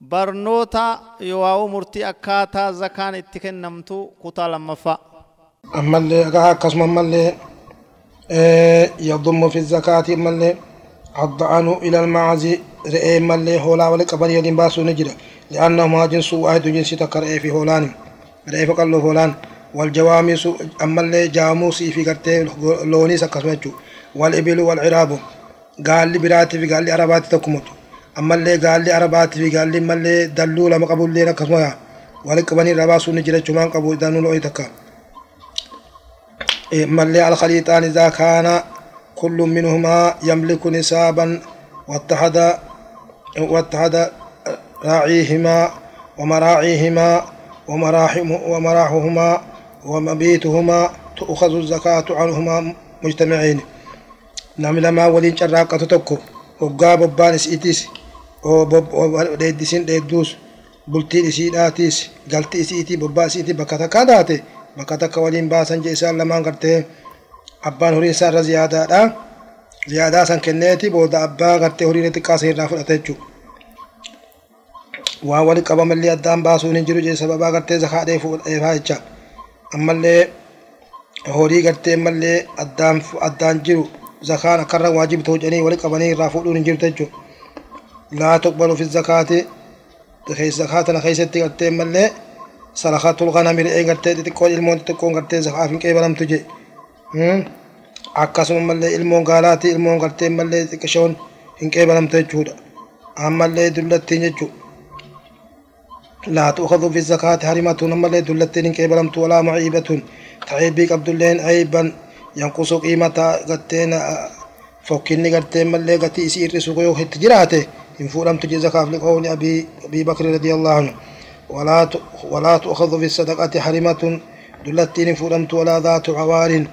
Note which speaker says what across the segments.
Speaker 1: barnoota yoo murtii akkaataa zakaan itti kennamtu kutaa lammaffaa
Speaker 2: ammallee akkasuma ammallee yadummu fi zakaati ammallee adda'anu ila almaazi re'ee ammallee hoolaa wali qabanii waliin baasuu ni jira li'annahumaa jinsu waahidu jinsi takka re'ee fi hoolaani re'ee fi qalloo hoolaan والجواميس أما اللي جاموسي في قرتي لونيس أكسمتشو والإبل والعراب قال لي براتي في قال لي عربات تكمت أما لي ما اللي دلوا لما قبول لي ركسمها ولك بني رباسو نجري شمان قبول دانو لو يتكا أما اللي على الخليطان إذا كان كل منهما يملك نسابا واتحد واتحد راعيهما ومراعيهما ومراحهما ومبيتهما تؤخذ الزكاة عنهما مجتمعين نعم لما ولين شراكة تكو وقا ببان اسئتيس وديدسين ديدوس bultiin isiidhaatis galti isiitii bobbaa isiitii bakka takkaa taate bakka takka waliin baasan jee isaan lamaan gartee abbaan horii isaa irra ziyaadaadha ziyaadaa san kenneeti booda abbaa gartee horii xiqqaa san irraa fudhate jechuudha waan wali qabamallee addaan baasuun hin jiru jee sababaa gartee zakaa dheefaa jecha ammallee horii gartee mallee addaan jiru zakaan akkarra waajibta hojjanii wali qabanii irraa fuudhuun hin jirtu jechuudha laa tuqbalu fi zakaati zakaatana keessatti gartee mallee sadaqatul ghanami re'ee gartee xixiqqoon ilmoon xixiqqoon gartee zakaaf hin qeebalamtu jee akkasuma mallee ilmoon gaalaati ilmoon gartee mallee xiqqishoon hin qeebalamtu jechuudha ammallee dullattiin jechuudha لا تؤخذ في الزكاة حرمة نملي دلتين كيبلمت ولا معيبة تعيبي قبد اللين عيبا ينقص قيمة قتين فوكيني قتين ملي قتي سير سوقيو هتجراته إن فولم تجي زكاة لقول أبي أبي بكر رضي الله عنه. ولا ولا تؤخذ في الصدقة حرمة دلتين فولمت ولا ذات عوار.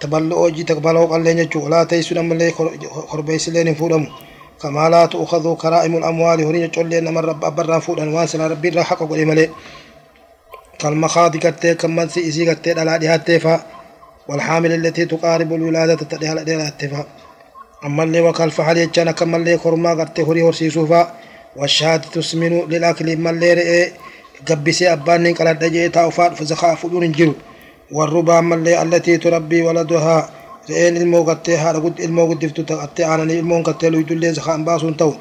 Speaker 2: تبلو جي تقبلو قال لين ولا تيسون ملي خربيس لين فولمو كما لا تؤخذ كرائم الأموال. هرين جل لنا رب أبرا فود أنوان سنا ربي را حق قولي ملي. كالمخاض كتة كمان سي إسي كتة على ديها التفا والحامل التي تقارب الولادة تديها على ديها التفا وكال فحل يجانا كما اللي خرما كتة هري هرسي سوفا والشهادة تسمن للأكل ما اللي رئي قبسي أبان قال دجي تاوفات فزخاء فدون جرو والربا ما اللي التي تربي ولدها re'een ilmoo gattee haadha ilmoo guddiftu ta'attee aananii ilmoon gattee luydullee zakaan baasuun ta'u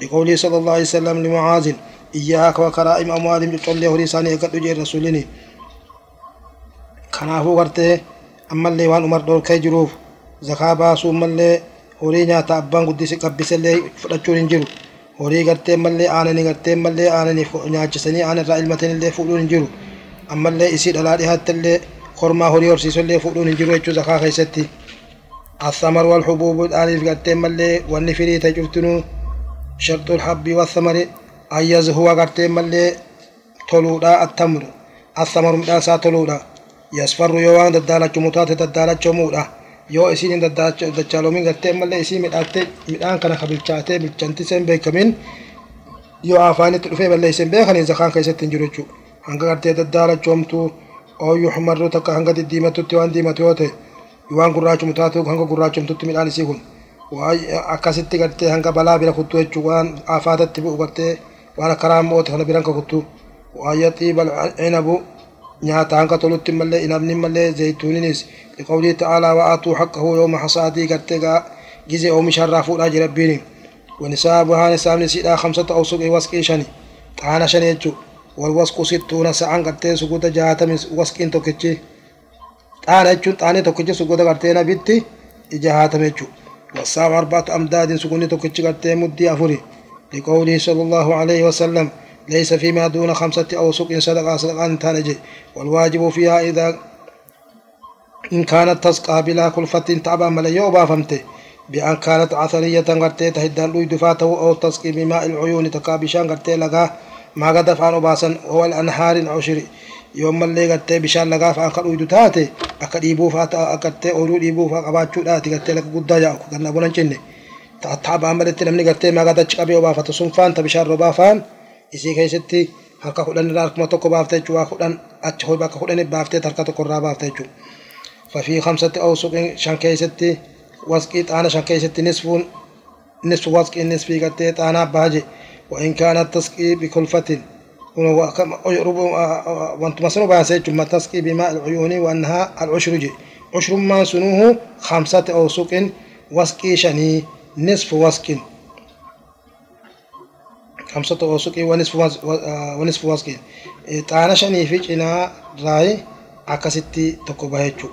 Speaker 2: liqawlii sala allahu alaihi wasallam limucaazin iyyaaka wa karaa'ima amwaalihim collee horii isaanii eeggadhu jee rasulini kanaafuu gartee ammallee waan umar dhorkee jiruuf zakaa baasuu mallee horii nyaata abbaan guddisi qabbisellee fudhachuun hin jiru horii gartee mallee aananii gartee mallee aananiif nyaachisanii aanirraa ilmatanillee fuudhuun hin jiru ammallee isii dhalaa dhihaattellee kormaa horii horsiisollee fuudhuun hin jiru jechuu zakaa keessatti الثمر والحبوب الآلف قتين ملي والنفري تجفتنو شرط الحب والثمر أيز هو قتين ملي تلودا التمر الثمر مداسا تلودا يصفر يوان ددالة متات ددالة جمودا yoo isin dachaaloomin gartee mallee isii midhaattee midhaan kana kabilchaatee bilchanti sen beekamin yoo afaanitti dhufee balleeysen beekanii zakaan keessatti hin jiru jechuudha hanga gartee daddaalachoomtuu ooyyuu xumarruu takka hanga diddiimatutti waan diimatu yoo ta'e waan gurraachumu taatu hanga gurraachumtutti midhaan isii kun akkasitti gartee hanga balaa bira kuttu jechuu waan afaatatti bu'u gartee waan akka raammoota kana biran ka kuttu waayya xiiba cinabu nyaata hanga tolutti mallee inabni mallee zeytuuninis liqawlii ta'aalaa wa'aatuu haqqahu yooma hasaatii gartee gaa gizee oomisharraa fuudhaa jira rabbiini wanisaabu haan isaamni siidhaa kamsata awsuqii wasqii shani xaana shani jechuu walwasqu sittuuna sa'an gartee suguda jaatami wasqiin tokkichi xaana jechuun xaanii tokkichi suguda gartee nabitti ija haatame jechuudha. والساعة أربعة أمداد سكوني توكتش قرتي مدي أفري لقوله صلى الله عليه وسلم ليس فيما دون خمسة أوسق صدقة صدقة تانجي والواجب فيها إذا إن كانت تسقى بلا كلفة تعبا مليو بافمته بأن كانت عثرية قرتي تهدان لوي دفاته أو تسقي بماء العيون تكابشان قرتي لغا ما قد فعلوا باسا هو الأنهار العشر. يوم اللي قرتي بشان لغا فأن قد تاتي akka dhiibuuf haa ta'u akka ta'e ooluu dhiibuuf haa qabaachuudhaati gartee lafa guddaa yaa'u kan na bulan cinne taabaa malatti namni gartee maagaa achi qabee obaafatu isii keessatti harka kudhan irraa harkuma tokko baafte jechuu waa kudhan achi hoy bakka kudhan baaftee harka tokko irraa baafte jechuu fafii kamsatti awsuqin shan keessatti wasqii xaana shan keessatti nisfuun nisfu wasqii nisfii gartee xaanaa baaje كانت تسقي بكلفة وأنتم سنو باسيت ثم تسقي بماء العيون وأنها العشر جي عشر ما سنوه خمسة أوسق وسقي شني نصف وسق خمسة أوسق ونصف وسق ونصف وسق طانا شني في جنا راي أكستي تكوبهيتشو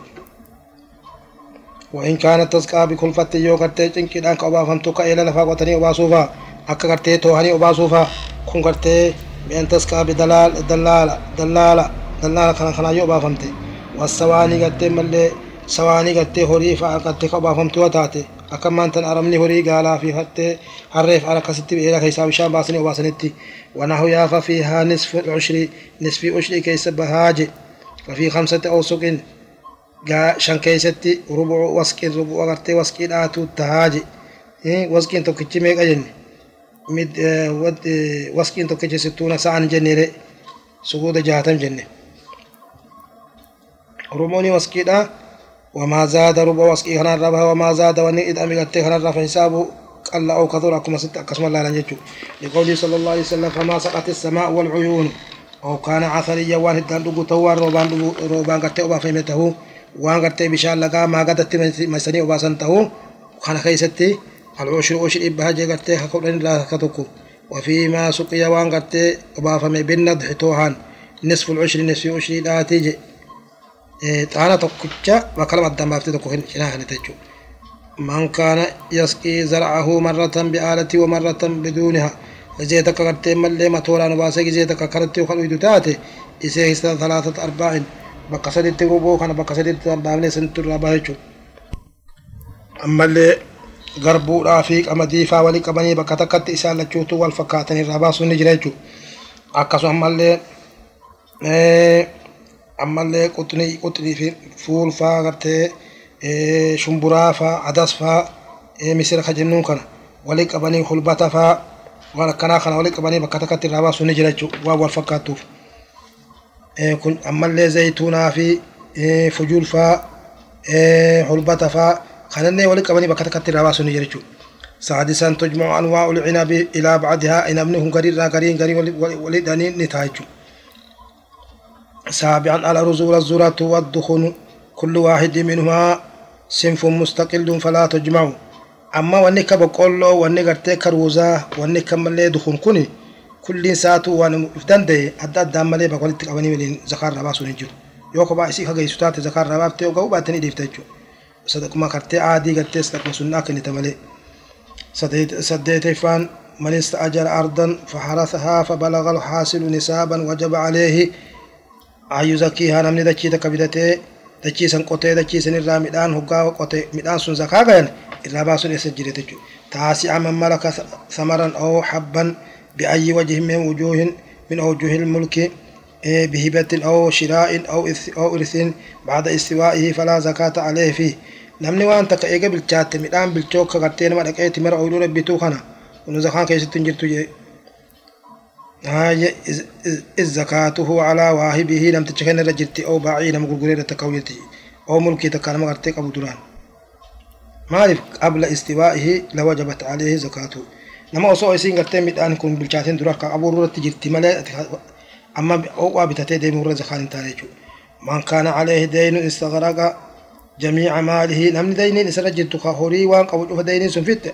Speaker 2: وإن كانت تسقى بكلفة يو قرتي جنكي دانك أبا فهمتو كإلا لفا قوتني أبا صوفا أكا قرتي توهني أبا صوفا كون قرتي بأن تسقى بدلال دلالة دلالة دلالة خنا خنا يو أبا فهمتي والسواني قرتي ملي سواني قرتي هوري فأقرتي أبا فهمتو وتاتي أكا ما أنتن أرمني هوري قالا في فتي حرف على كستي بإلا كيسا بشان باسني أبا سنتي ونحو يافا فيها نصف العشر نصف عشر كيس بهاجي ففي خمسة أوسق shan keessatti rubu'u wasqiin rubu'u agartee wasqii dhaatu tahaaji wasqiin tokkichi meeqa jenne wasqiin tokkichi sittuuna sa'an jennere suguuda jaatam jenne rubu'uni wasqiidha وما زاد ربا وسقي هنا ربها وما زاد وني إذا ميت هنا رف حسابه قال أو كثر أكما ست أكسم الله لن يجو. لقوله صلى الله عليه وسلم فما سقط السماء والعيون. أو كان عثري يوان هدان دوغو توار روبان دوغو روبان قتة أبا فهمته وان قتة بشال لقا ما قدت مسني أبا سنته. وخان خيستي العشر عشر إبها جي قتة حقورين لا كتوكو وفيما سقيا وان قتة أبا فهمي بالنضح توهان. نصف العشر نصف عشر لا تيجي. Xaana tokkicha bakka lama addaan baaftee tokko cinaa kanite jechuudha man kaana yasqii zarcahu marratan bi'aalati wa marratan biduuniha gizee takka gartee mallee matooraan obaasee gizee takka kanatti kan uydu taate isee hista talaatata arbaa'in bakka saditti rubuu kana bakka saditti dhaabnee sanitti irraa baha jechuudha. Ammallee garbuudhaa fi qamadii faa walii qabanii bakka ammallee quxinii fi fuul faa gartee shumburaa faa adas faa misira ka jennuun kana walii qabanii hulbata faa waan akkanaa kana walii qabanii bakka takkatti irraa baasuun ni jira jechuudha waan wal fakkaatuuf. kun ammallee zayituunaa fi fujuul faa hulbata faa kanallee wali qabanii bakka takkatti irraa baasuu ni jira jechuudha. سادسا تجمع أنواع العنب إلى بعضها إن ابنهم قرير قرير قرير ولدني نتاج سابعا الأرز والذرة والدخن كل واحد منهما صنف مستقل فلا تجمع أما وانك بقولو وانك ارتك روزا وانك ملي دخن كني addaan malee bakka walitti qabanii waliin zakaa irraa baasuun hin jiru yoo kophaa isii kageessu taate zakaa irraa baaftee yoo ga'u baattanii dhiifta jechuudha sadaquma kartee aadii gartee sadaquma sunnaa kennita malee saddeeteeffaan من استأجر أرضا فحرثها فبلغ الحاصل نسابا وجب عليه أن يزكيها نمني دچي تكبدته دچي سن قوتي دچي سن الرا ميدان هوغا قوتي ميدان سن زكاة غين الرا باسون يسجرته تاسع من ملك ثمرا أو حبا بأي وجه من وجوه من أوجه الملك بهبة أو شراء أو أو إرث بعد استوائه فلا زكاة عليه فيه namni waan takka eega bilchaatte midhaan bilchooka gartee nama dhaqeetti mara ooluu rabbituu kana kun zakaan keessatti hin jirtu jee? إذ زكاته على واهبه لم تشكن رجلتي أو باعي لم قرقرير تكويتي أو ملكي تكالما غرتي أبو دران مالف قبل استوائه لوجبت عليه kun bilchaateen dura akka abuuruu irratti jirti malee amma oqaa bitatee deemuu irra zakaan hin taane jechuudha. Man kaana alayhi deeynu istaghraqa jamiica maalihi namni deyniin isarra jirtu ka horii waan qabu cufa deyniin sun fitte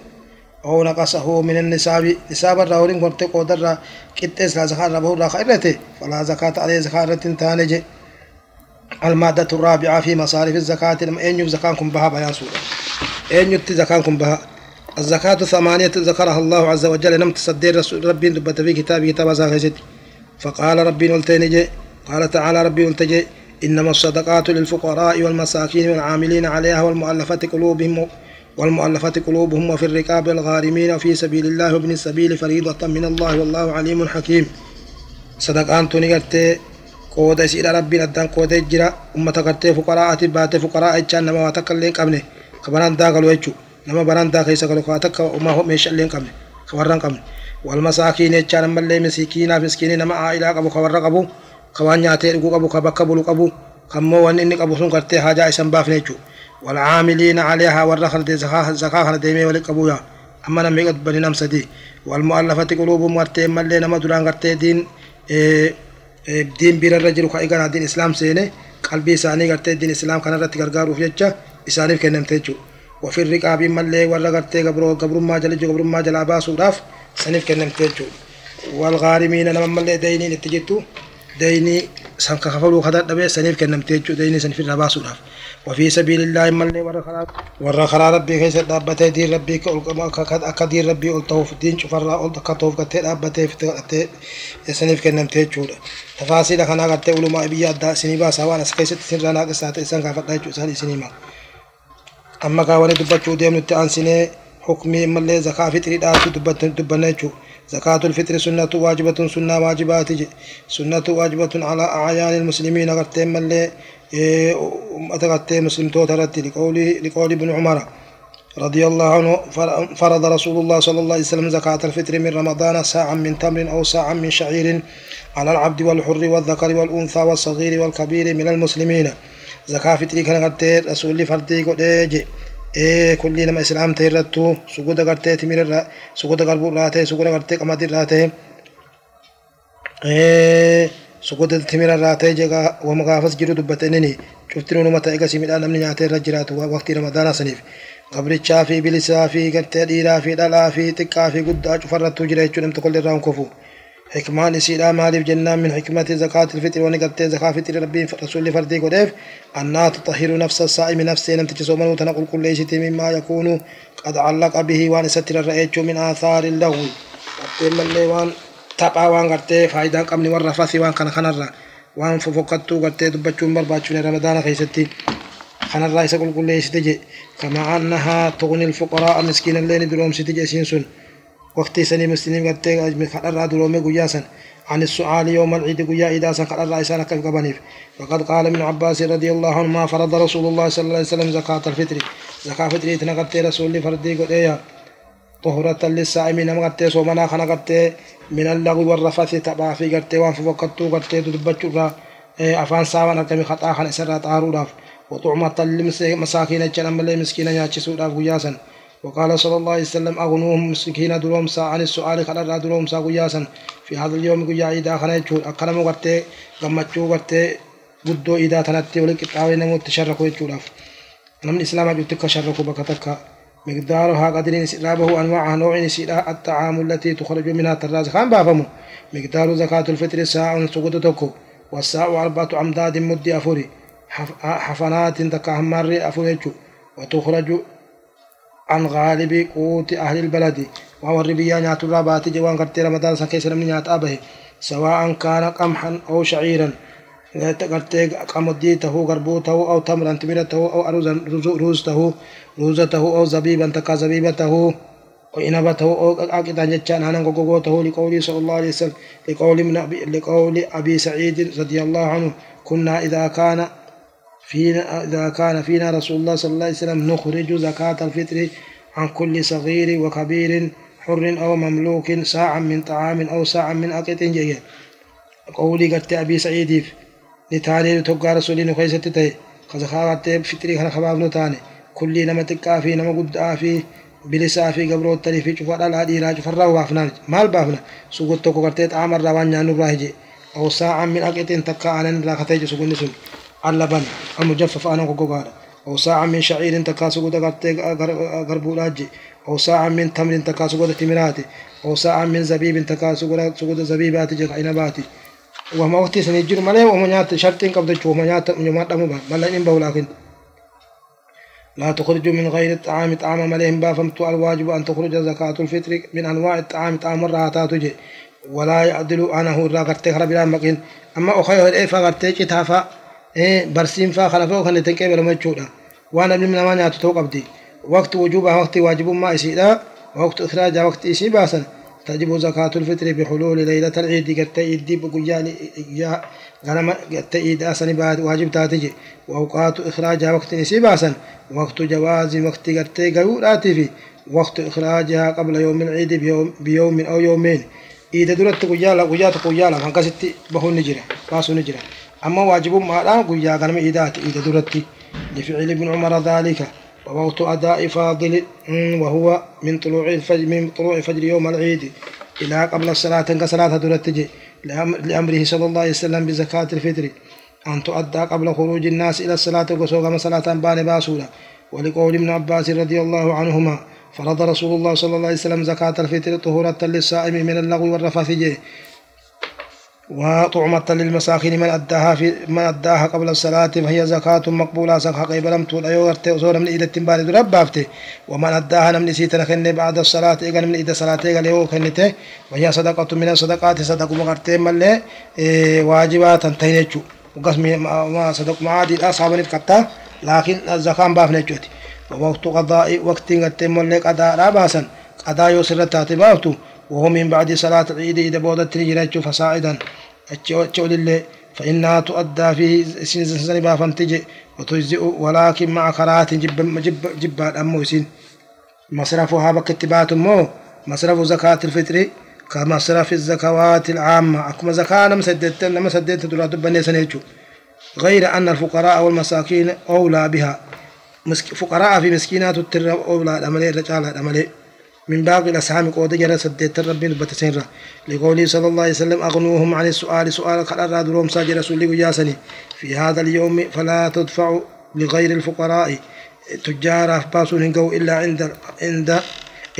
Speaker 2: naqasahu min nisaabi nisaabarraa horiin gortee qoodarraa qixxees laa zakaa irraa bahurraa ka irrate falaa zakaata alayhi zakaa irratti hin taane je. المادة الرابعة في مصاريف الزكاة لما أين زكاة كن بها بيان سورة. زكاة كن بها؟ الزكاة ثمانية ذكرها الله عز وجل لم تصدر رسول ربي دبت في كتاب كتاب زاكست فقال ربي نلتنجي قال تعالى ربي نلتجي إنما الصدقات للفقراء والمساكين والعاملين عليها والمؤلفة قلوبهم. والمؤلفة قلوبهم وفي الركاب الغارمين في سبيل الله وابن السبيل فريضة من الله والله عليم حكيم. صدق أنتوني قرتي قوة سيدة ربي ندان قوة جرا. أمة قرتي فقراء باتي فقراء اتشان نما واتك اللين قبني. خبران داقل ويجو نما بران داقل سقل خواتك وما هو ميش اللين قبني. خبران قبني. والمساكين اتشان من اللي مسيكين فسكين نما عائلة قبو خبر قبو. خوان ياتي قبو خبك قبو قبو خموان اني قبو سنقرتي حاجة اسم بافنيجو. Warra kana zakaa kana deemee walitti qabu yaa أما نمي قد بني نم سدي. والمؤلفة قلوبهم غرتي ملي نما دران غرتي دين دين بير الرجل كأيغانا دين إسلام سيني. قلبي ساني غرتي دين إسلام كان رتي غرغارو فيجا إسانيف كنم تيجو. وفي الرقاب ملي ورا غرتي قبرو قبرو ما جلجو قبرو ما جلا باسو راف سنيف كنم تيجو. والغارمين نما ملي ديني نتجتو ديني سنك خفلو خدات دبي سنيف كنم تيجو. ديني سنيف الرباسو راف وفي سبيل الله ملي ورا خراب ربي كيس دابته دين ربي كا دين ربي في الدين شوف الرا قلت كتوف كتير دابته في تغتي سنيف كنم تيجو تفاصيل خنا قلت علماء بياد دا سنيبا سوانا سكيست سنرانا قصات إسان كافت دايجو سالي سنيما أما كاولي دبتشو ديم نتعان سنة حكمي ملي زكاة فطري داتو دبت دبنيجو زكاة الفطر سنة واجبة سنة واجبات سنة واجبة على أعيان المسلمين. قرتين ملي أمة قرتين مسلم توترت لقول لقول ابن عمر رضي الله عنه فرض رسول الله صلى الله عليه وسلم زكاة الفطر من رمضان ساعا من تمر أو ساعا من شعير على العبد والحر والذكر والأنثى والصغير والكبير من المسلمين. زكاة فطري كان قرتين رسول فردي قد ee suguda gartee timirarra suguda garbuu irraa ta'e suguda gartee qamadii irraa ta'e suguda timirarraa ta'e jegaa wama gaafas jiru dubbatanini cuftiin unuma ta'e gasii midhaan namni nyaatee irra jiraatu waqtii ramadaanaa saniif gabrichaa fi bilisaa fi gartee dhiiraa fi dhalaa fi xiqqaa fi guddaa cufarrattuu jira jechuudha namni tokkollee irraa hin kufu. حكمان سيدا مالف جنان من حكمة زكاة الفطر ونقلت زكاة فطر ربي رسول فردي قديف. أنها تطهر نفس الصائم نفسه لم تجسوم وتنقل كل شيء مما يكون. قد علق به وان ستر الرأيج من آثار اللغو قرتين من وان تقع وان قرتي فايدا قمني والرفاثي وان كان خنرا وان ففقتو قرتي دبچون برباچون رمضان خيستي. خنرا يسقل كل شيء كما أنها تغني الفقراء مسكين اللين دروم ستجي سنسون وقت سني مسلمين قد خلال درومي قياسا عن السؤال يوم العيد قيا إذا سن خلال رئيسان كبنيف وقد قال ابن عباس رضي الله عنه ما فرض رسول الله صلى الله عليه وسلم زكاة الفطر. زكاة الفطر تنقت رسول فردي قد إيا طهرة للسائمين مقت صومنا خنقت من اللغو والرفث تبع في قد وان فوقتو قد دبتشو أفان ساوان أكمي خطا خن إسرات طارو وطعمة للمساكين جنم مسكين ياتشسو داف قياسا وقال صلى الله عليه وسلم أغنوهم مسكين درومسا عن السؤال خلال درومسا قياسا في هذا اليوم قيا إذا خنيتشون أكرم قرتي قمتشو قرتي قدو إذا تنتي ولك إطاوي نمو تشركوا يتشولاف نمن إسلام جوتك شركوا بكتك. مقدارها قدر سرابه أنواع نوع سيرا الطعام التي تخرج منها التراز خان بافمو. مقدار زكاة الفطر ساعة سقوط تكو. والساعة أربعة أمداد مد أفوري. حفنات تكا همار أفوري وتخرج عن غالب قوت أهل البلد. وهو الربيا نيات الرابات جوان قرتي رمضان سكيس من نيات أبه سواء كان قمحا أو شعيرا. قرتي قمديته غربوته أو تمرا تمرته أو روزته روزته أو زبيبا تكا زبيبته وإنبته أو أكدا جتشان هانا غوغوته لقوله صلى الله عليه وسلم لقول, من أبي لقول أبي سعيد رضي الله عنه كنا إذا كان فينا إذا كان فينا رسول الله صلى الله عليه وسلم نخرج زكاة الفطر عن كل صغير وكبير حر أو مملوك ساعة من طعام أو ساعة من أقط جيد. قولي قد أبي سعيد نتاني تقى رسولي نخيسة تتي خزخاوة فطري خنا خباب نتاني. كل نما تقى في نما قد في بلسا في قبرو التري في شفر الهدي راج فرا وافنا مال بافنا سوقت تقو قرتيت عمر روان نانو راهجي. أو ساعة من أقط تقى عنن راختيج سوقن نسون اللبن المجفف أنا قوقارا أو ساعة من شعير تكاسو قد غربو لاجي أو ساعة من تمر تكاسو قد تمراتي أو ساعة من زبيب تكاسو قد زبيبات جل عنباتي وما وقتي سنجر ملي وما نيات شرطين قبض جو وما نيات يوم دمو ملا إن لكن لا تخرج من غير الطعام طعام مليهم بافمت الواجب أن تخرج زكاة الفطر من أنواع الطعام طعام الراتات تجي ولا يعدل أنه الراقرتي خرب لا مكين أما أخيه الإيه فغرتي كتافا خلفه كان تنكي بلا مجودا وأنا من ما نياتو تو قبدي وقت وجوبها وقت واجب ما يسيدا وقت إخراجها وقت إسي باسا. تجب زكاة الفطر بحلول ليلة العيد. قد تأيدي بقيان يا غنم قد تأيد أسن بعد واجب تاتجي. وأوقات إخراجها وقت إسي باسا. وقت جواز وقت قد تأيقوا في وقت إخراجها قبل يوم العيد بيوم, بيوم أو يومين. إذا درت قيالا قيات قيالا فانكست بهو نجرة باسو نجرة. أما واجب ما لا قيا غنم إيدات إذا درت لفعل ابن عمر ذلك. ووقت أداء فاضل وهو من طلوع الفجر من طلوع فجر يوم العيد. إلى قبل الصلاة كصلاة درتجي لأمره صلى الله عليه وسلم بزكاة الفطر. أن تؤدى قبل خروج الناس إلى الصلاة وسوغم صلاة بان باسولا. ولقول ابن عباس رضي الله عنهما فرض رسول الله صلى الله عليه وسلم زكاة الفطر طهورة للصائم من اللغو والرفث وطعمة للمساكين من أداها في من أداها قبل الصلاة فهي زكاة مقبولة. زكاة قبل تول أيو غرتي وصور من إيدة تنبال درب بافته ومن أداها نمن سيتنا خن بعد الصلاة إيغا من إيدة صلاة إيغا ليو خنته وهي صدقة من الصدقات صدق مغرتي ملي إيه واجبات تنتهينيشو وقسم ما صدق معادي الأصحاب نفكتا لكن الزكاة بافنيشوتي ووقت قضاء وقت قد ملي قضاء راباسا قضاء يوسر تاتباوتو وهو من بعد صلاة العيد إذا بودت رجلت فصاعدا أتشول الله فإنها تؤدى في سنة بافن تجي وتجزئ ولكن مع قراءة جب جب جب الأمو سين مصرفها بكتبات مو مصرف زكاة الفطر كمصرف الزكوات العامة. أكما زكاة نم سددت نم سددت تلا تبني سنيجو غير أن الفقراء والمساكين أولى بها. فقراء في مسكينات التر أولى الأملي رجال الأملي. من باقي الأسهام قود جرى سديت ربي نبتسنرا لقوله صلى الله عليه وسلم أغنوهم عن السؤال سؤال قرر دروم ساجر رسول جاسني في هذا اليوم فلا تدفع لغير الفقراء. تجار باسون هنقو إلا عند عند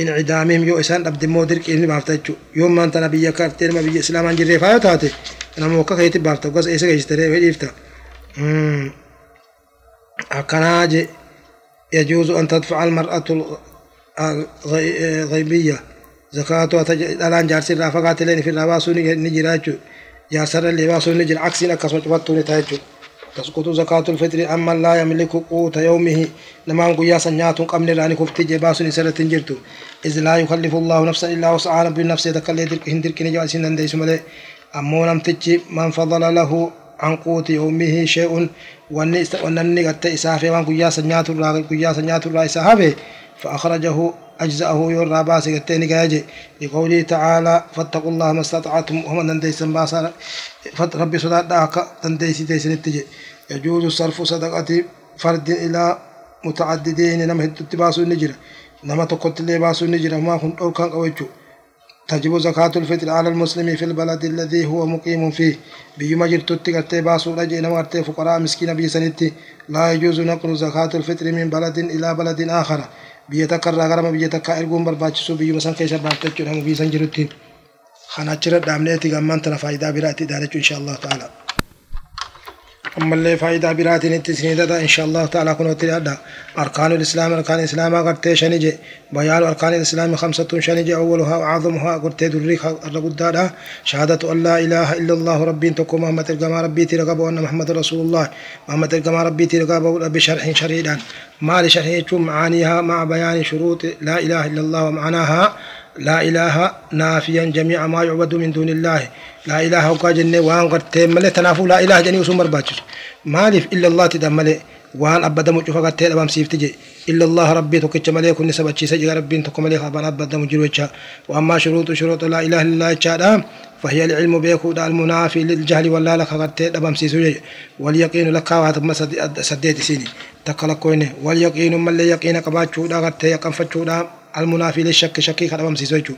Speaker 2: انعدامهم. يو إسان أبد مودر كإني بافتجو. يوم ما أنت نبي كارتين ما بيجي إسلام عن جري فايو تاتي أنا موكا خيتي بافتا قص إيسا كيشتري ويديفتا أكناج يجوز أن تدفع المرأة الغيبية زكاة الآن جارسي رافقات لين في الرباسو نجراجو جارسر اللي باسو نجر عكسين أكسو جبتو نتاجو تسقط زكاة الفطر أما لا يملك قوت يومه. لما نقول سنيات قمن راني كفتي جباسو نسرة تنجرتو إذ لا يكلف الله نفسا إلا وسعى بالنفس يتكلم درك هندرك نجوا سنن ديس ملي أمو نمتجي من فضل له عن قوت يومه شيء. ونني قد إسافي وان قيا سنيات الرا قيا سنيات الرا إسافي فأخرجه أجزاءه يرى باس قتين جاجي لقوله تعالى فاتقوا الله ما استطعتم ومن دنديس باسا ربي صدق داك دنديس ديس نتجي. يجوز صرف صدقة فرد إلى متعددين. نما تباسو النجر نما تقتل اللي باسو النجر ما كنت أو كان أوجو تجب زكاة الفطر على المسلم في البلد الذي هو مقيم فيه. بيما جرت تغتي باسو رجي. نما فقراء مسكين بيسنتي لا يجوز نقل زكاة الفطر من بلد إلى بلد آخر. Biyya takka irraa gara biyya takkaa erguun barbaachisu biyyuma san keessa baaftachuudha hanga biyya san jirutti kana achirra dhaabneeti gammaan tana faayidaa biraatti daalachu insha Allah ta'ala أما اللي فايدة براتين التسنيدة دا إن شاء الله تعالى كنو تريد أركان الإسلام أركان الإسلام أغرتي شنجي بيان أركان الإسلام خمسة شنجي أولها وعظمها أغرتي دريك الرقود دا شهادة أن لا إله إلا الله ربي تقوم أمة القمى ربي ترقب أن محمد رسول الله. أمة القمى ربي ترقب بشرح شريدا. ما لشرح معانيها مع بيان شروط لا إله إلا الله ومعناها لا إله نافيا جميع ما يعبد من دون الله. لا إله وقا جنة وان قرتي ملي تنافو لا إله جني وسمر باتش مالف إلا الله تدملي وان أبدا مجفا قرتي أبام سيف تجي. إلا الله ربي توكيش ملي كن سبت شيء سجى ربي توكو ملي خبان أبدا مجروجا وأما شروط شروط لا إله إلا الله فهي العلم بيكو دا المنافي للجهل ولا لك قرتي أبام سيسو واليقين لك واتم سديت سيني تكالكوين واليقين من لي يقين قباتشو دا قرتي يقن فتشو دا المنافي للشك شكي خدمم سيسوجو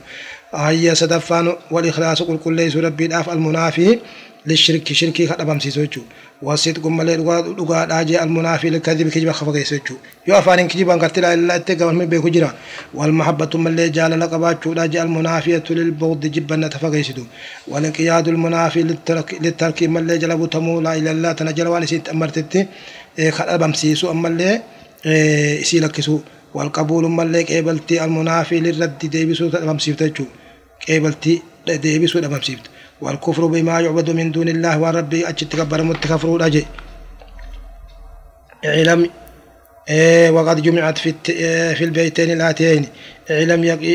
Speaker 2: هي سدفان والإخلاص قل كل ليس ربي داف المنافي للشرك شركي خدمم سيسوجو والصدق ملي دغا داجي المنافي للكذب كجبا خفقي سوجو يو افان كجبا قتل الا اتقى من بيكو جرا والمحبة ملي جال لقباتشو داجي المنافية للبغض جبا تفقي سدو والانقياد المنافي للترك للترك ملي جلبو تمو لا اله الا الله تنجل واني سيت والقبول ملي قبلتي المنافي للرد ديبسو تمسيفتو قبلتي ديبسو تمسيفت والكفر بما يعبد من دون الله وربي أجت تكبر متكفر أجي علم إيه وقد جمعت في في البيتين الآتيين علم يقي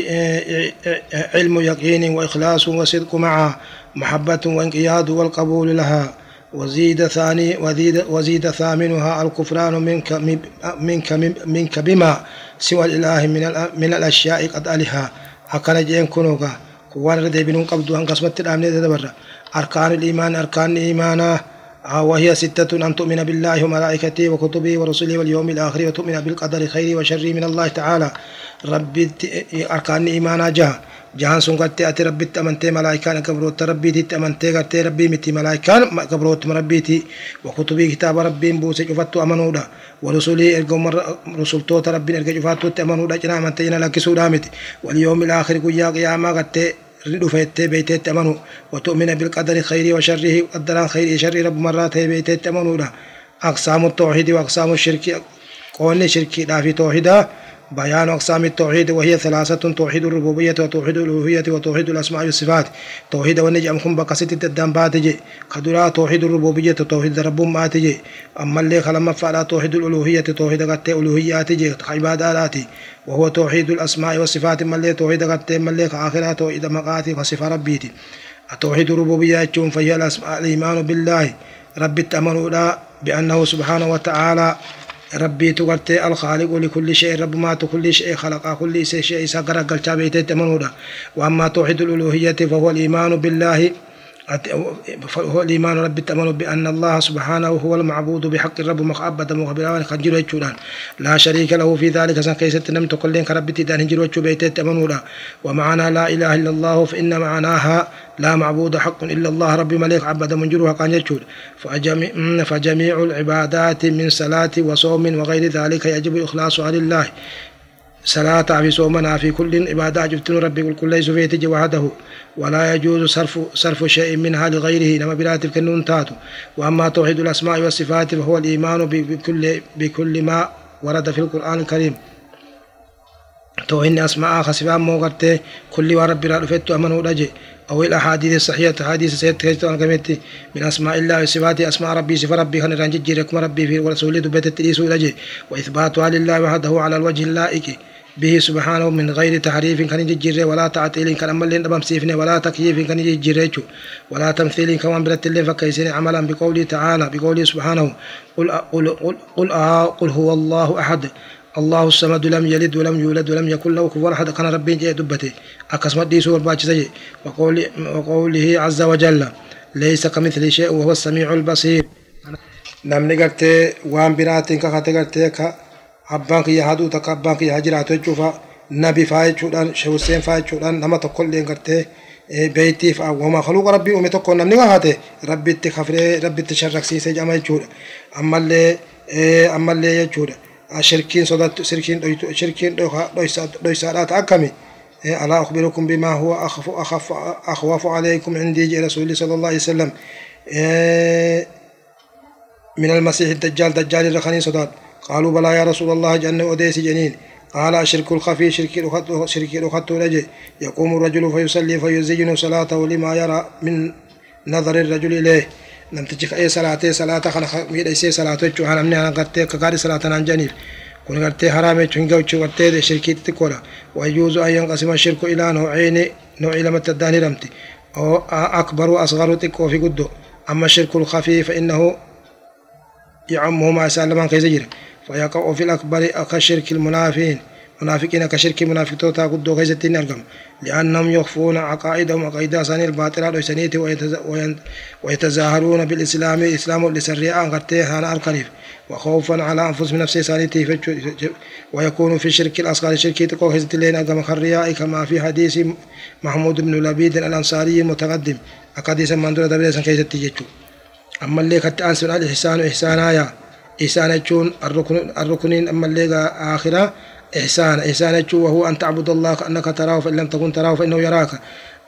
Speaker 2: علم يقين وإخلاص وصدق معها محبة وانقياد والقبول لها. وزيد ثاني وزيد وزيد ثامنها الكفران منك منك منك بما سوى الإله من من الأشياء قد ألها. أكن جين كنوكا. كوان ردي بنون قبضو أن قسمت الأمن تدبر أركان الإيمان أركان الإيمان آه، وهي ستة أن تؤمن بالله وملائكته وكتبه ورسله واليوم الآخر وتؤمن بالقدر خير وشر من الله تعالى. ربي أركان إيمانا جها قرتي أتي ربي أمنتي ملائكان كبروت ربي تي أمنتي قرتي ربي متي ملائكان كبروت ربي تي وكتبه كتاب ربي بوسي شفتو أمنودا ورسولي إرقم رسولتو ربي إرقم شفتو أمنودا جنا أمنتي لكسو دامتي واليوم الآخر قيا قياما قرتي رفيت بيتت أمنو وتؤمن بالقدر خير وشره قدر خير شر رب مرات بيتت أمنو أقسام التوحيد وأقسام الشرك قولني شركي لا في توحيدا بيان أقسام التوحيد وهي ثلاثة توحيد الربوبية وتوحيد الألوهية وتوحيد الأسماء والصفات. توحيد ونجم خم بقصة الدم باتجي. خدرا توحيد الربوبية توحيد رب ما تجي أما اللي خلما فعلا توحيد الألوهية توحيد قد ألوهيات تجي. عبادات وهو توحيد الأسماء والصفات ملي توحيد قد ملي آخرها توحيد مقاتي وصف ربيتي. التوحيد الربوبية جون فهي الإيمان بالله. رب التأمن بأنه سبحانه وتعالى ربي تقرتي الخالق لكل شيء رب ما كل شيء خلق كل شيء سقر قلتا بيتت منودا وأما توحيد الألوهية فهو الإيمان بالله هو الإيمان رب التمن بأن الله سبحانه هو المعبود بحق الرب مخابة مخبرا خجر يجودان لا شريك له في ذلك. سن كيست نم تقلين كرب تدان هجر وجو بيت التمنودا ومعنى لا إله إلا الله فإن معناها لا معبود حق إلا الله. رب ملك عبد من جروها كان يجود. فجميع, فجميع العبادات من صلاة وصوم وغير ذلك يجب إخلاصها لله صلاة في صومنا في كل عبادة جبتن ربي كل ليس فيه وحده ولا يجوز صرف صرف شيء منها لغيره لما بلا تلك النون تاتو وأما توحيد الأسماء والصفات فهو الإيمان بكل بكل ما ورد في القرآن الكريم. تو إن أسماء خسفان موغرتي كل ورب رفت أمنه رجي أو الأحاديث الصحيحة حديث سيد كيستو أنكمتي من أسماء الله وصفات أسماء ربي صفة ربي خن رنجي ركم ربي في ورسوله دبت التليسو رجي وإثباتها لله وحده على الوجه اللائق. به سبحانه من غير تحريف كان يجري ولا تعطيل كان أمل سيفني ولا تكييف كان يجري ولا تمثيل كمان برت اللي فكيسين عملا بقوله تعالى بقوله سبحانه قل قل قل, قل, قل هو الله أحد. الله الصمد لم يلد ولم يولد ولم يكن له كفوا أحد. كان ربي جاي دبته. أكسمت دي سور باجي وقول وقوله عز وجل ليس كمثل شيء وهو السميع البصير. gartee waan biraatiin kakate gartee ka abbaan kiyya haduu takka abbaan kiyya jiraatu jechuufa nabi faa jechuudhaan shehuseen faa jechuudhaan nama tokkollee gartee beeytiif wama haluuqa rabbii uume tokko namni kakate rabbitti kafree rabbitti sharraksiise jedhama jechuudha ammallee ammallee jechuudha shirkiin sodattu shirkiin dhoytu shirkiin dhoysaadhaa ta akkami ألا أخبركم بما هو أخف أخف أخوف عليكم عندي رسول صلى الله عليه وسلم من المسيح الدجال دجال الرخاني صداد قالوا بلى يا رسول الله جنة أديس جنين. قال الشرك الخفي شرك الخط شرك الخط رجل. يقوم الرجل فيصلي فيزين صلاته لما يرى من نظر الرجل إليه. لم تجك أي صلاة صلاة خلق ميد أي صلاة تجوها لم نهان قرتي؟ كقاري صلاة عن جنيف كون قرتي حرام تشنجا وقرتي شركي تكورا ويجوز أن ينقسم الشرك إلى نوعين نوع لما تداني رمتي. أو أكبر وأصغر تكو في قدو. أما الشرك الخفي فإنه يعمه ما سالما كيزجر فيقع في الأكبر كشرك المنافقين. منافقين كشرك منافق توتا قدو كيزتين أرقم. لأنهم يخفون عقائدهم عقائد سني الباطلة وسنيته ويتظاهرون بالإسلام إسلام لسريعا قرتيه هانا القريب. وخوفا على أنفسهم نفسه سانيته ويكون في الشرك الأصغر شرك تقو هزتلين أقام خرياء كما في حديث محمود بن لبيد الأنصاري المتقدم أقديس من دون دبريسا كيزتي جيتشو أما اللي كنت أنسون الإحسان إحسانا يا إحسان يجون الركن الركنين أما اللي آخرة إحسان إحسان يجون وهو أن تعبد الله كأنك تراه فإن لم تكن تراه فإنه يراك.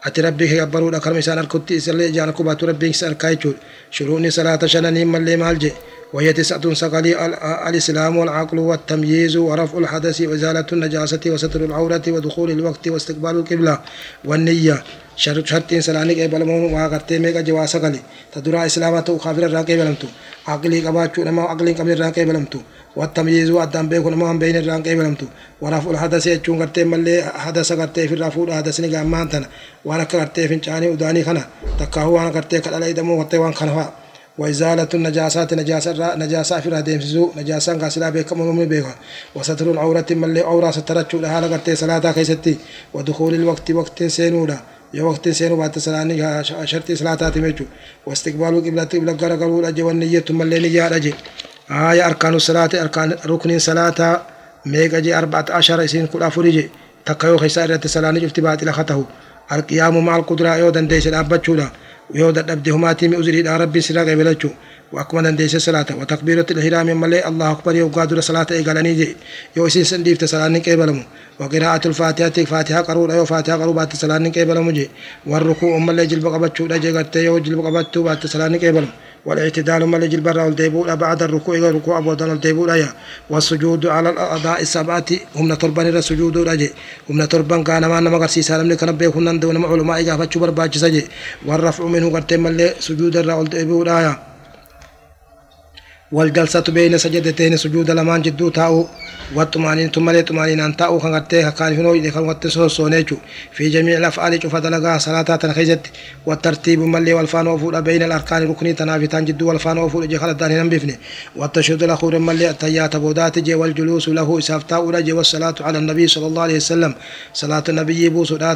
Speaker 2: أتي ربك يقبروا لك رمسان الكتي إسلي جانا كبات ربك سأل كايجول شروني صلاة شنني من اللي مالجي. وهي تسعة سقلي الإسلام والعقل والتمييز ورفع الحدث وإزالة النجاسة وستر العورة ودخول الوقت واستقبال القبلة والنية. شرط شرطين سلانك قبل مو واقرتي ميقا جوا سقلي. تدرى إسلامة خافر الراقي بلمتو. عقلي قباتشو نما عقلي قبل الراقي بلمتو. والتمييز وأدام بيكو نما هم بين الراقي بلمتو. ورفع الحدث يجون قرتي ملي حدث قرتي في الرفول حدث نقا مانتنا. وأنا قرتي فنشاني وداني خنا. تكاهو وأنا قرتي كالالي دمو قرتي وان خنفا. وإزالة النجاسات نجاسة نجاسة في الهديم سزو نجاسة قاسلا بيك من بيها وستر العورة من اللي عورة سترتشو لها لقرتي صلاة كيستي. ودخول الوقت وقت سينولا. yoo waqtiin seenuu baatte salaanni shartii salaataati jechuudha wastiqbaaluu qiblatti qibla gara galuudha je wanni iyyattu mallee niyyaadha je آية أركان الصلاة أركان ركن صلاة ميقا جي أربعة عشر إسين كل أفوري جي. تكيو خسائر تسلاني جفت باطل خطه. القيام مع القدرة ديس الأبتشولا ويودا أبدهما تيمي أزري إلى ربي سراغ بلجو وأكمل ديس الصلاة وتكبيرة الإحرام ملي الله أكبر يو قادر صلاة إيقالني جي. يو إسين سنديف تسلاني كيبلمو. وقراءة الفاتحة فاتحة قرور. أيو فاتحة قرور بات تسلاني كيبلمو جي. والركوع ملي جلب قبتشو جي قرتي يو جلب قبتشو بات تسلاني كيبلمو. والاعتدال ما لجل برا والديبول بعد الركوع ركوع أبو دان الديبول أيا. والسجود على الأعضاء السبعة هم نتربان السجود رجي هم نتربان كان ما نما قرسي سالم لكن بيكون نندون مع علماء إذا فتشو برباج سجي والرفع منه قرتي ملي سجود الرا والديبول أيا. والجلسة بين سجدتين سجود لمان جدو تاو والطمانين ثم لي طمانين أن تاو كان قرتي إذا كان قرتي سونيجو في جميع الأفعال شوف دلقا صلاة تنخيزت والترتيب ملي والفان وفول بين الأركان ركني تنافتان جدو والفان وفول جي خلت داني نمبفني والتشهد الأخير ملي التيات بودات جي والجلوس له إسافتا أولا والصلاة على النبي صلى الله عليه وسلم صلاة النبي بو صلاة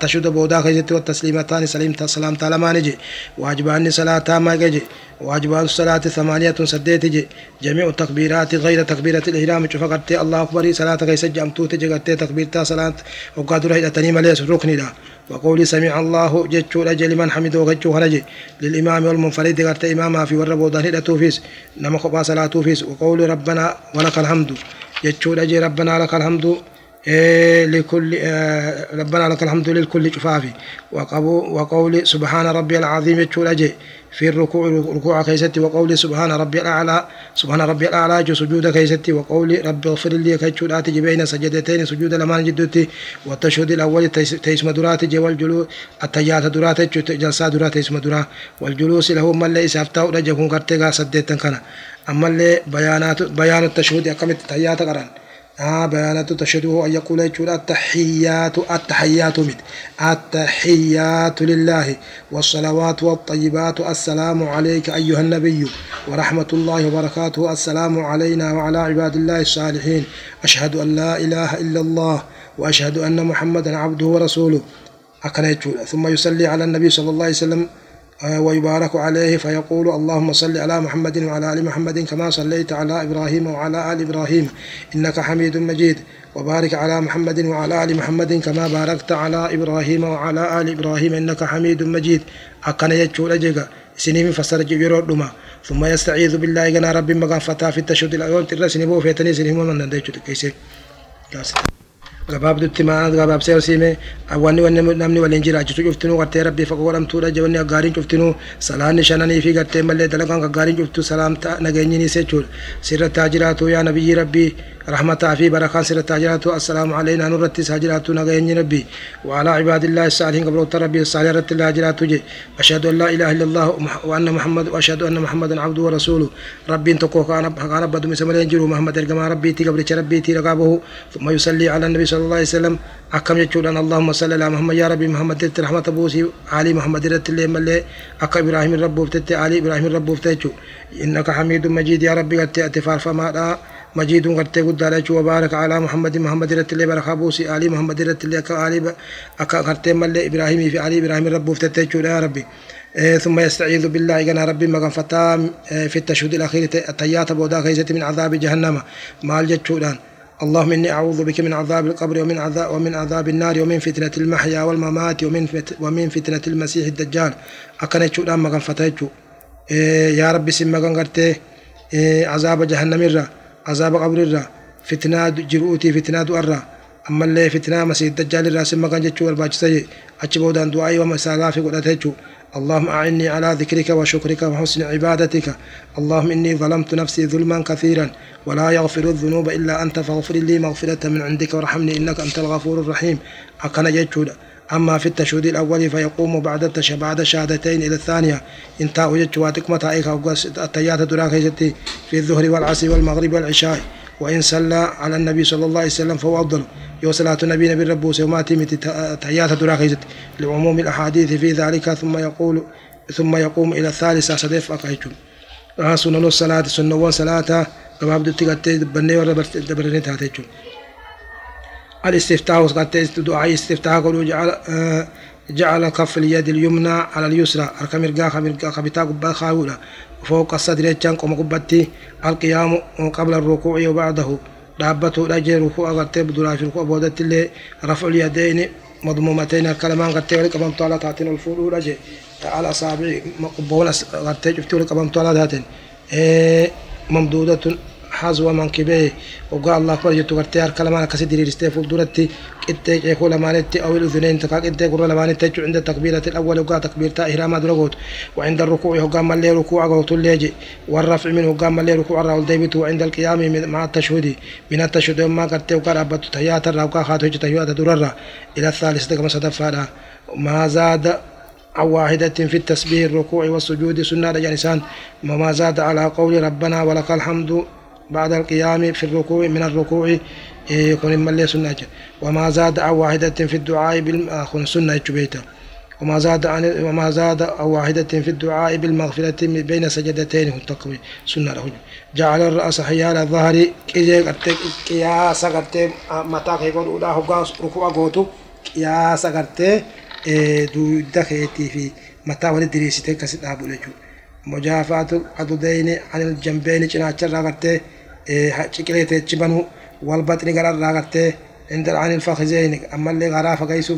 Speaker 2: تشهد بودا خيزت والتسليمتان سليم سلام تالمان جي واجبان صلاة ما جي واجبات الصلاة ثمانية سديت جميع التكبيرات غير تكبيرة الإحرام. شوف قرتي الله أكبر صلاة كيس جمتو تجي قرتي تكبيرتا صلاة. وقادر هيدا تنيم ليس ركني لا. وقولي سمع الله جتشو لجل من حمده وجتشو هنجي للإمام والمنفرد قرتي إماما في وربو ظهر توفيس. نما خبا صلاة توفيس. وقولي ربنا ولك الحمد. جتشو لجي ربنا لك الحمد. إيه لكل إيه ربنا لك الحمد للكل شفافي. وقول سبحان ربي العظيم تشولجي في الركوع ركوع كيستي وقول سبحان ربي الأعلى سبحان ربي الأعلى جو سجود كيستي وقول رب اغفر لي كيتشولات بين سجدتين سجود لمان جدتي والتشهد الأول تيسم درات جي والجلوس التيات درات جلسات درات تيسم درات والجلوس له من ليس أفتاو رجكم كرتيغا سدتن كان أما اللي بيانات بيان التشهد أكمل تيات قران بيانات تشهده أن يقول التحيات التحيات من التحيات لله والصلوات والطيبات. السلام عليك أيها النبي ورحمة الله وبركاته. السلام علينا وعلى عباد الله الصالحين. أشهد أن لا إله إلا الله وأشهد أن محمدا عبده ورسوله. ثم يصلي على النبي صلى الله عليه وسلم. ويبارك عليه فيقول اللهم صل على محمد وعلى آل محمد كما صليت على إبراهيم وعلى آل إبراهيم إنك حميد مجيد. وبارك على محمد وعلى آل محمد كما باركت على إبراهيم وعلى آل إبراهيم إنك حميد مجيد. أكن يجول اجيغا سنين فسر جيرو دما ثم يستعيذ بالله جنا ربي مغان فتا في التشهد الأول ترسني بو فيتني سنين من ندجو كيسه gabaabdutti maa gabaabsee hosiime wanni wanni namni waliin jiraachisu cuftinuu gartee rabbii fagoo godhamtuudha jabanni aggaariin cuftinuu salaanni shananii fi gartee mallee dalagaan aggaariin cuftu salaamta nageenyinis jechuudha sirratti haa jiraatu yaa nabiyyi rabbii رحمة في بركة سيرة تاجرات السلام علينا نور تساجرات نغيني ربي وعلى عباد الله الصالحين قبل ربي الصالح رت الهاجرات جي أشهد أن لا إله إلا الله وأن محمد وأشهد أن محمدا عبده ورسوله ربي انتقو كان كان رب دم سمر ينجرو محمد الجماعة ربي تي قبل ربي تي رقابه ثم يصلي الله عليه وسلم أكم يقول أن اللهم صل على محمد يا ربي محمد تت رحمة بوسي علي محمد رت اللي ملي أك إبراهيم الرب وفتت علي إبراهيم الرب وفتت إنك حميد مجيد يا ربي قد تأتفار فما مجيد قرتي قد عليك وبارك على محمد محمد رت اللي بركة بوسي علي محمد رت اللي أك علي أك قرتي ملي إبراهيم في علي إبراهيم الرب وفتت يا ربي ثم يستعيذ بالله جنا ربي مغن فتا في التشهد الأخير التيات بودا خيزة من عذاب جهنم مال جتشودان اللهم إني أعوذ بك من عذاب القبر ومن عذاب ومن عذاب النار ومن فتنة المحيا والممات ومن ومن فتنة المسيح الدجال. أكنت شودان مغن فتايتشو إيه يا ربي سم مغن قرتي إيه عذاب جهنم الرّ عذاب قبر الرا فتنة جرؤتي فتنة الرا أما اللي فتنة مسيح الدجال الرا سمى كان جتشو الباجسي أتشبه دان دعائي ومسالا في قدرتشو اللهم أعني على ذكرك وشكرك وحسن عبادتك. اللهم إني ظلمت نفسي ظلما كثيرا ولا يغفر الذنوب إلا أنت فاغفر لي مغفرة من عندك وارحمني إنك أنت الغفور الرحيم. أكن جتشو أما في التشهد الأول فيقوم بعد بعد الشهادتين إلى الثانية. انتهى جتشو واتكمة تائك التيات دراكي في الظهر والعصر والمغرب والعشاء. وإن صلى على النبي صلى الله عليه وسلم فهو أفضل. يو صلاة النبي نبي ربه وسيوماتي تحيات دراكي لعموم الأحاديث في ذلك ثم يقول ثم يقوم إلى الثالثة صديف أقايتون آه سنن الصلاة سنن صلاة. كما بدو تقتي بني ولا دبرني تاتيتون الاستفتاح قد دعاء استفتاح قالوا جعل جعل كف اليد اليمنى على اليسرى. أركم إرقا خمرقا خبتا قبا خاولا. فوق الصدر يجان قم قبتي القيام قبل الركوع وبعده. دابته الأجر ركوع غرتي في ركوع بودت اللي. رفع اليدين مضمومتين. الكلمان غرتي ولك أمام طالة تاتين. الفول رجي على أصابع مقبونا غرتي شفتي ولك أمام طالة تاتين. إيه ممدودة حظ منكبيه وقال الله أكبر جتو غرتي الكلمان كسي ديريستي فول دورتي. قد يقول لمانتي أو الأذنين تكاك قد يقول لمانتي عند التكبيرة الأول وقال تكبيرة إحرام درجوت وعند الركوع وقام اللي ركوع قوت الليجي. والرفع منه وقام اللي ركوع الراول ديبت. وعند القيام مع التشهد. من التشهد ما قد وقال أبت تحيات الراوكا خاتو تحيات دررة إلى الثالثة كما ستفعل ما زاد عن واحدة في التسبيح الركوع والسجود سنة جانسان وما زاد على قول ربنا ولك الحمد. بعد القيام في الركوع من الركوع يكون ملي سنة وما زاد عن واحدة في الدعاء بالآخر سنة بيتا وما زاد عن وما زاد أو واحدة في الدعاء بالمغفرة بين سجدتين التقوي سنة له. جعل الرأس حيال الظهر قياس قرتي متى يقول أولا هو ركوع قوتو قياس قرتي دو دخيتي في متى ولد دريستي كسد أبو لجو. مجافاة عددين عن الجنبين جناتشر قرتي ciqileete cibanu walbaxni gararraa gartee عن الفخذين أما اللي غرافة كيسو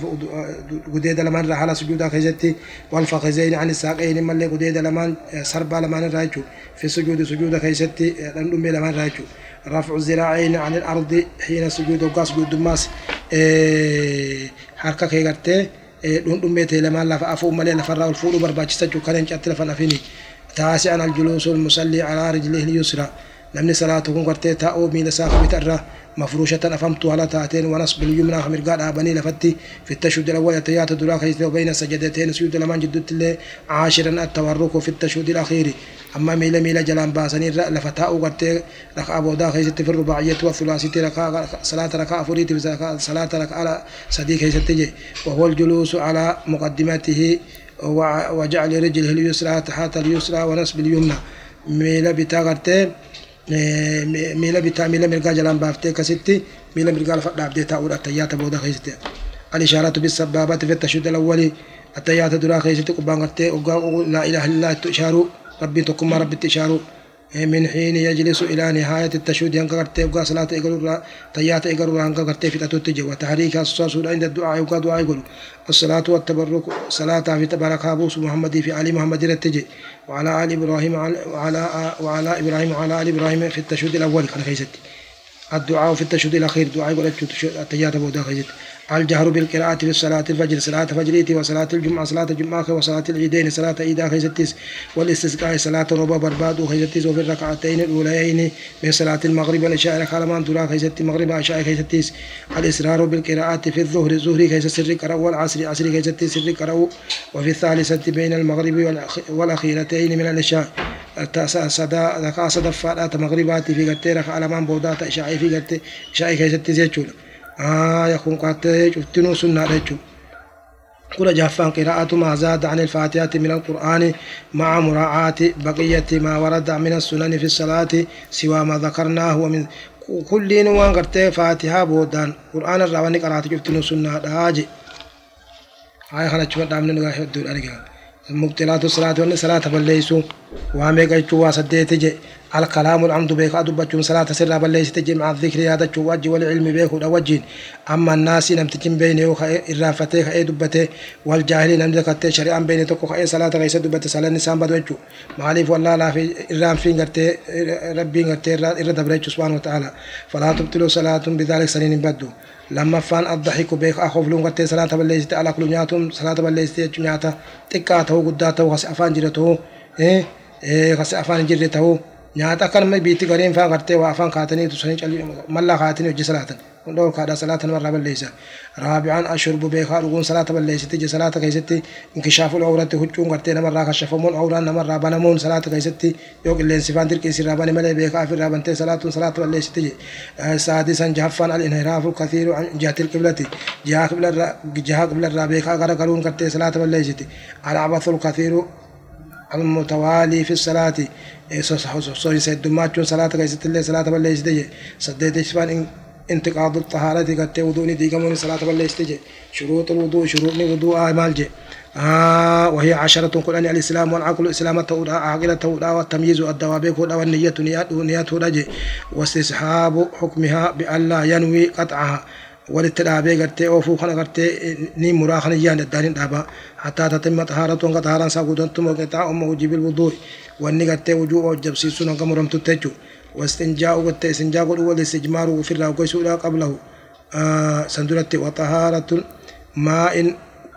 Speaker 2: قديد لمن رحل سجودا كيزتي والفخذين عن الساقين أما اللي قديد لمن سربا لمن راجو في سجود سجودا كيزتي لندم لمن راجو رفع الذراعين عن الأرض حين سجود وقا سجود دماس حركة كي غرتي لندم بيتي لمن لفا أفو ملي لفرا الفول برباچسا جو كلين چاتي لفن أفيني تاسعا الجلوس المصلي على رجله اليسرى. Namni salaatu kun gartee taa'uu miila isaa kamita irraa mafruushatan afamtu haala taateen ونصب اليمنى mirgaa dhaabanii lafatti في التشهد الأول التيات دراء كيس وبين السجدتين سجود لمن جدت الله عاشرا التورك في التشهد الأخير أما ميلا ميلا جلان باسني لفتاء قرتي ركع بودا كيست في الرباعية والثلاثية ركع صلاة ركع فريت صلاة ركع على صديق كيست وهو الجلوس على مقدمته وجعل رجله اليسرى تحت اليسرى ونصب اليمنى ميلا بتا قرتي ميلا بيتا ميلا ميرغا جلام بافتي كستي ميلا ميرغا لفا دابدي تا اورا تيا تا بودا خيست الاشارات بالسبابات في التشهد الأول التيا من حين يجلس إلى نهاية التشهد ينقى قرتي وقا صلاة إقرر تيات إقرر ينقى قرتي في تتوتج. وتحريك الصوص عند الدعاء وقا دعاء يقول الصلاة والتبرك صلاة في تبارك أبوس محمد في علي محمد رتجي وعلى آل إبراهيم وعلى وعلى إبراهيم وعلى آل إبراهيم في التشهد الأول. كان خيستي الدعاء في التشهد الأخير دعاء يقول التيات بودا خيستي الجهر بالقراءة في صلاة الفجر صلاة فجريتي وصلاة الجمعة صلاة الجمعة وصلاة العيدين صلاة عيدا خيزتيس والاستسقاء صلاة ربا برباد خيزتيس وفي الركعتين الأوليين من صلاة المغرب والعشاء خالمان درا خيزتي مغرب عشاء خيزتيس الإسرار بالقراءة في الظهر الظهر خيز سر قرأ والعصر عصر خيزتي سر قرأ وفي الثالثة بين المغرب والأخيرتين من العشاء. صدا ذكاء صدفات مغربات في قتيرة خالمان بودات عشاء في قتيرة عشاء خيزتي زيتشولا آية كون قاتل شفتنو سنة رجو كل جافان قراءة ما زاد عن الفاتحة من القرآن مع مراعاة بقية ما ورد من السنن في الصلاة سوى ما ذكرناه ومن كل وان قرتي فاتحة بودان. قرآن الرواني قرأت شفتنو سنة راجي هاي خلنا شوف دامن نغا حدود أرجع مبتلات الصلاة وان صلاة بليسو وامي قيتو واسديت جي. الكلام العمد بيك أدبتشون صلاة سر بليس تجي مع الذكر هذا وجه والعلم بيك وجه. أما الناس نم تجي بيني وخي الرافتي خي دبته والجاهل نم ذكرت شريعا بيني تكو خي صلاة غيس دبته صلاة نسان بدوجو معالف والله لا في الرام في غرتي ربي غرتي إرد بريتش سبحانه وتعالى. فلا تبطلوا صلاة بذلك سنين بدو. لما فان الضحك بيك أخوف لون غرتي صلاة بليس على كل نياتهم صلاة بليس نياتا تكاته قداته خس أفان جرته إيه؟ إيه؟ خس أفان جرته. Nyaata akkanuma biitti gareen faa gartee waa afaan kaatanii tusanii mallaa kaatanii hojii salaatan hundoo kaadhaa salaata namarraa balleessa raabicaan ashurbu beekaa dhuguun salaata balleessiti je salaata keessatti inkishaaful awratti huccuun gartee namarraa kashafamuun awraan namarraa banamuun salaata keessatti yoo qilleensi faan dirqiisirraa bane malee beekaa ofirraa bantee salaatuun salaata balleessiti je saadisan jahaffaan al inhiraafu kathiiru jihatil qiblati jihaa qiblarraa beekaa gara galuun gartee salaata balleessiti al abathul kathiiru المتوالي في الصلاة. سيدماتشون صلاة كيست الله صلاة بالله يسدي سديت إشفان انتقاض الطهارة قد وضوء ديقمون صلاة بالله شروط الوضوء شروط الوضوء مال جي آه وهي عشرة قرآن الإسلام والعقل الإسلام تودا عقل تودا والتمييز والدوابيك والنية نيات نيات رجي واستصحاب حكمها بألا ينوي قطعها. ولت دابي غرتي أو فو خلا غرتي ني مورا خن يان دارين دابا حتى تتم طهارته ان طهارا ساغودن تمو غتا ام وجب الوضوء وني غرتي وجو أو جب سيسون غمرم تتجو واستنجاء وت استنجاء ودو ول استجمار وفي الراو كويس ولا قبله سندرت وطهاره ماء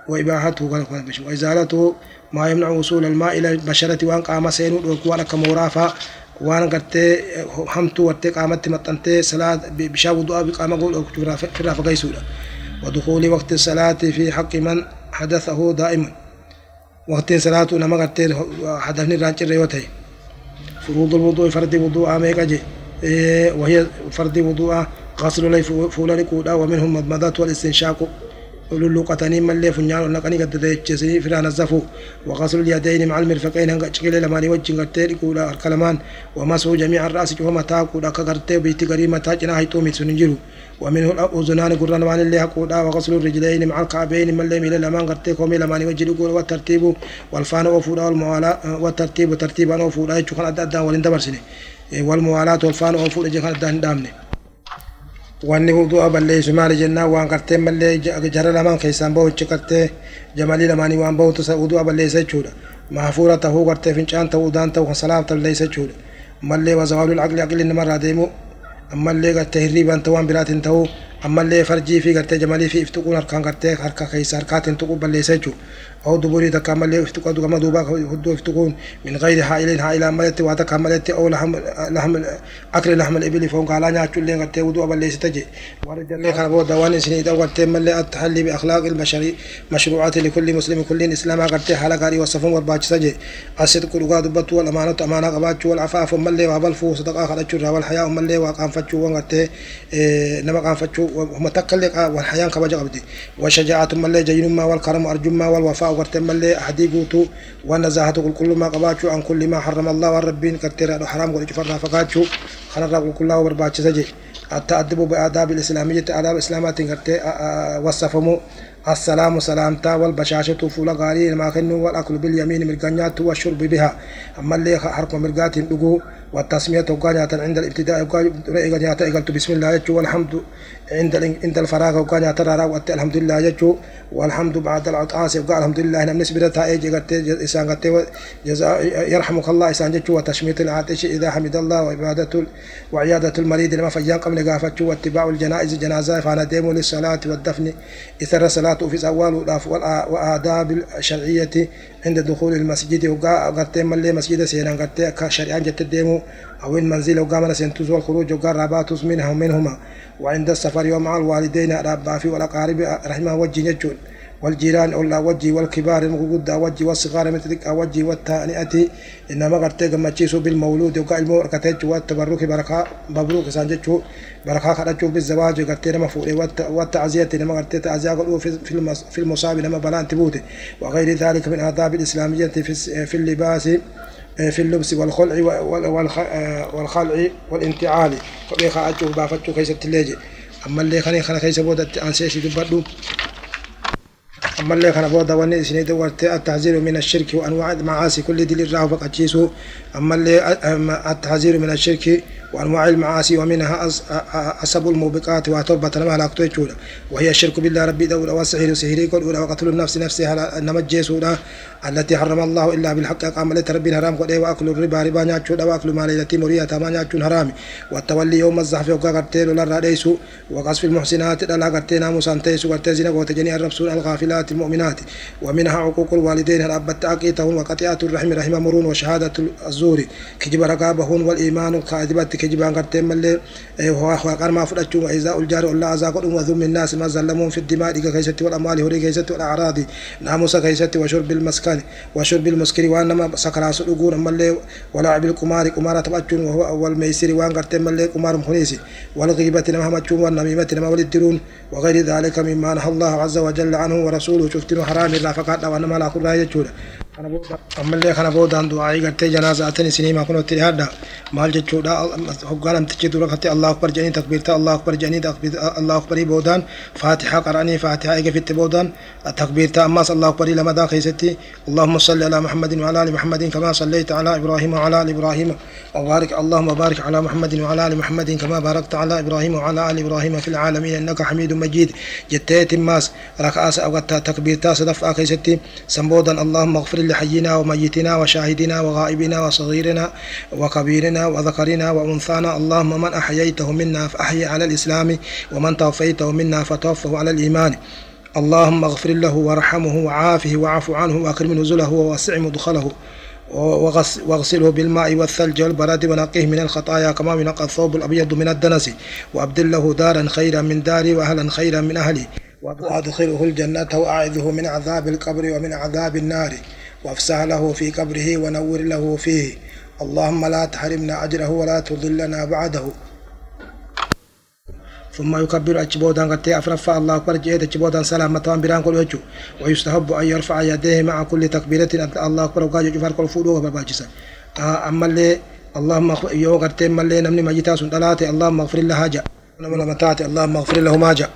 Speaker 2: وإباحته غلق البشر وإزالته ما يمنع وصول الماء إلى البشرة وأن قام سينود وكوالك gartee hamtuu wartee qaamatti maxxantee salaat bishaan wudu'aa qaama godhu firraa fagaysuudha. ودخول وقت الصلاة في حق من حدثه دائما وقت صلاة نما قرتي حدثني رانشر ريوتي فروض الوضوء فرد وضوء ميكاجي وهي فرد وضوء غسل لي فول لكودا ومنهم مضمضات والاستنشاق لقطني ملي فنيان نقني قد تجسني فران الزفو وغسل اليدين مع المرفقين هنگ چكل لماني وجين قرتي كولا الكلمان ومسح جميع الراس وما تا كولا كغرتي بيتي غريمه تا جنا هيتو ميتسنجرو ومنه الاذنان قران وان اللي كولا وغسل الرجلين مع الكعبين ملي ميل لمان قرتي كومي وجين كولا والترتيب والفان وفودا والموالاة والترتيب ترتيبا وفودا يچخن اددا ولين دبرسني والموالاة والفان وفودا جخن دان دامني wanni wudu'a balleessu maali jennaan waan gartee mallee jara lamaan keessaan bahuchi gartee jamalii lamaanii waan bahutu wudu'a balleessa jechuudha maafuura tahuu gartee fincaan ta'uu udaan ta'uu kan salaaf balleessa jechuudha ammallee wazawaalul aqli aqli namarraa deemu ammallee gartee hirriibaan ta'uu waan biraatiin ta'uu ammallee farjii fi gartee jamalii fi iftuquun harkaan gartee harka keessa harkaatiin tuquu balleessa jechuudha. أو دبوري تكا ملي افتقوا كما دوبا هدو افتقون من غير حائلين حائلا ملت واتكا ملت أو لحم لحم أكل لحم الإبل فهم قالا ناتشو اللي قد ودو أبا ليس تجي ورد اللي خربو دواني سني دو قد ملي التحلي بأخلاق البشري مشروعات لكل مسلم كل إسلام قد حالا قاري وصفهم ورباج سجي الصدق لغا دبت والأمانة أمانة قباتشو والعفاف ملي وابلفو صدقا خلتشو والحياء ملي وقام فتشو وقت نما قام فتشو هم تكلق والحياة كبجا قبدي وشجاعة ملي جينما والكرم أرجما والوفاء وقرت ملي. أحدي قوتو والنزاهة كل كل ما قباتشو. عن كل ما حرم الله والربين كتير حرام قل فرنا فقاتشو رب كل الله ورباتش سجي التأدب بآداب الإسلامية آداب الإسلامات كرتي وصفمو السلام سلامتا والبشاشة فول غاري ما كنو والأكل باليمين مرقانيات والشرب بها. أما اللي حرق مرقات دقو والتسمية وقانيات عند الابتداء وقانيات قلت بسم الله يجو والحمد عند عند الفراغ وقانيات رارا وقت الحمد لله يجو والحمد بعد العطاس وقال الحمد لله نم نسبتها ايجي قلت إسان جزاء يرحمك الله إسان جتو وتشميت العاتش إذا حمد الله وعبادة وعيادة المريض لما فيان قبل قافتشو واتباع الجنائز جنازة فانا ديمو للصلاة والدفن إثر الصلاة في أول وآداب الشرعية عند دخول المسجد وقالت ملي مسجد سينا قالت كشريعة جت ديمو أو المنزل وقام سنتوز والخروج وقال رباتوس منها ومنهما وعند السفر ومع الوالدين ربا في والأقارب رحمه وجه والجيران أولا وجي والكبار المغود وجي والصغار مثلك وجي والتانئة إنما قد تجمع بالمولود وقال الموركتج والتبرك بركة مبروك سانجتشو. بركة خرجوا بالزواج قد تنما فوق والتعزية. إنما قد تعزية في في المصاب إنما بلان تبوته. وغير ذلك من آداب الإسلامية في في اللباس في اللبس والخلع والخلع والانتعال. فبي خاجو بافتو كيس التلاجة أما اللي خلي خلي كيس بودة أنسيش دبردو أما اللي خنا بودا وني سنيد ورت التحذير من الشرك وأنواع المعاصي كل دي الراه فقتشيسو أما اللي التحذير من الشرك وأنواع المعاصي ومنها أسب الموبقات وتوبة ما لا تقول وهي الشرك بالله ربي دولة والسحر سحري قل وقتل النفس نفسها إنما الجيسونا التي حرم الله إلا بالحق قام لت ربي الحرام قد وأكل الربا ربا نياتشو وأكل مال اليتيم وريا ما نياتشو حرام. والتولي يوم الزحف وقرتين ولا راديسو وقصف المحسنات لا قرتين مسانتيسو قرتين وتجني الرسول الغافلات المؤمنات. ومنها عقوق الوالدين الأب أقيتهم وقطيعة الرحم رحم مرون وشهادة الزور. كجب رقابهن والإيمان الكاذبة كجبان ملي هو قال ما فرأتشو وإذا الجار الله أزاق وذم الناس ما ظلمون في الدماء كيست والأموال هوري كيست والأعراض ناموس كيست وشرب المسكن وشرب المسكر وانما سكر سلوغون ملي ولعب القمار قمارة تبعتون وهو والميسر وان قرتين ملي قمار مخنيسي والغيبة نما همتشون والنميمة نما ولدرون وغير ذلك مما نهى الله عز وجل عنه ورسوله شفتن حرام الله فقط وانما لا كل يجوله ammallee kana boodaan du'aa'ii gartee janaaza'atan isinii maa kunutti dhiyaadha maal jechuudha hoggaa namtichi dura katti allahu akbar jedhanii takbiirta allahu akbar jedhanii allahu akbarii boodaan faatihaa qara'anii faatihaa eega fitti boodaan takbiirta ammaas allahu akbarii lamadaa keessatti اللهم صل على محمد وعلى ال محمد كما صليت على إبراهيم وعلى ال إبراهيم وبارك اللهم بارك على محمد وعلى ال محمد كما باركت على إبراهيم وعلى ال إبراهيم في العالمين انك حميد مجيد جتيت ماس ركعاس أو تكبيرتا صدف اكيستي سمبودا اللهم اغفر لحينا وميتنا وشاهدنا وغائبنا وصغيرنا وكبيرنا وذكرنا وأنثانا. اللهم من أحييته منا فأحيي على الإسلام ومن توفيته منا فتوفه على الإيمان. اللهم اغفر له وارحمه وعافه واعف عنه وأكرم نزله ووسع مدخله واغسله بالماء والثلج والبرد ونقيه من الخطايا كما ينقى الثوب الأبيض من الدنس. وأبدل له دارا خيرا من داري وأهلا خيرا من أهلي. وأدخله الجنة وأعذه من عذاب القبر ومن عذاب النار. وافسح له في قبره ونور له فيه. اللهم لا تحرمنا أجره ولا تضلنا بعده. ثم يكبر أجبودا قد أفرفع الله أكبر جيد أجبودا سلامة بران كل وجه ويستحب أن يرفع يديه مع كل تكبيرة الله أكبر وقاج جفار كل وبرباجسا أما اللي اللهم يو قرتين ملي نمني مجتا سنتلاتي اللهم اغفر له حاجة. ونمنا متاتي. اللهم اغفر له ما جاء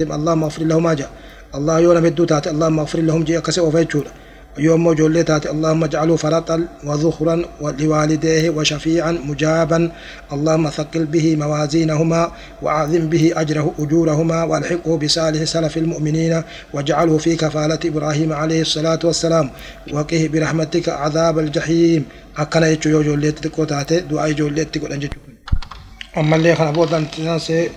Speaker 2: اللهم اغفر له ما جاء الله يونا مدو تاتي اللهم اغفر لهم جي كسي وفيتشولا يوم جولي تاتي اللهم اجعله فرطا وذخرا لوالديه وشفيعا مجابا. اللهم ثقل به موازينهما وأعظم به أجره أجورهما والحقه بصالح سلف المؤمنين واجعله في كفالة إبراهيم عليه الصلاة والسلام. وقه برحمتك عذاب الجحيم. أكنا يجو يو جولي تكو تاتي دعاء جولي تكو أما اللي خلبوتا تنسي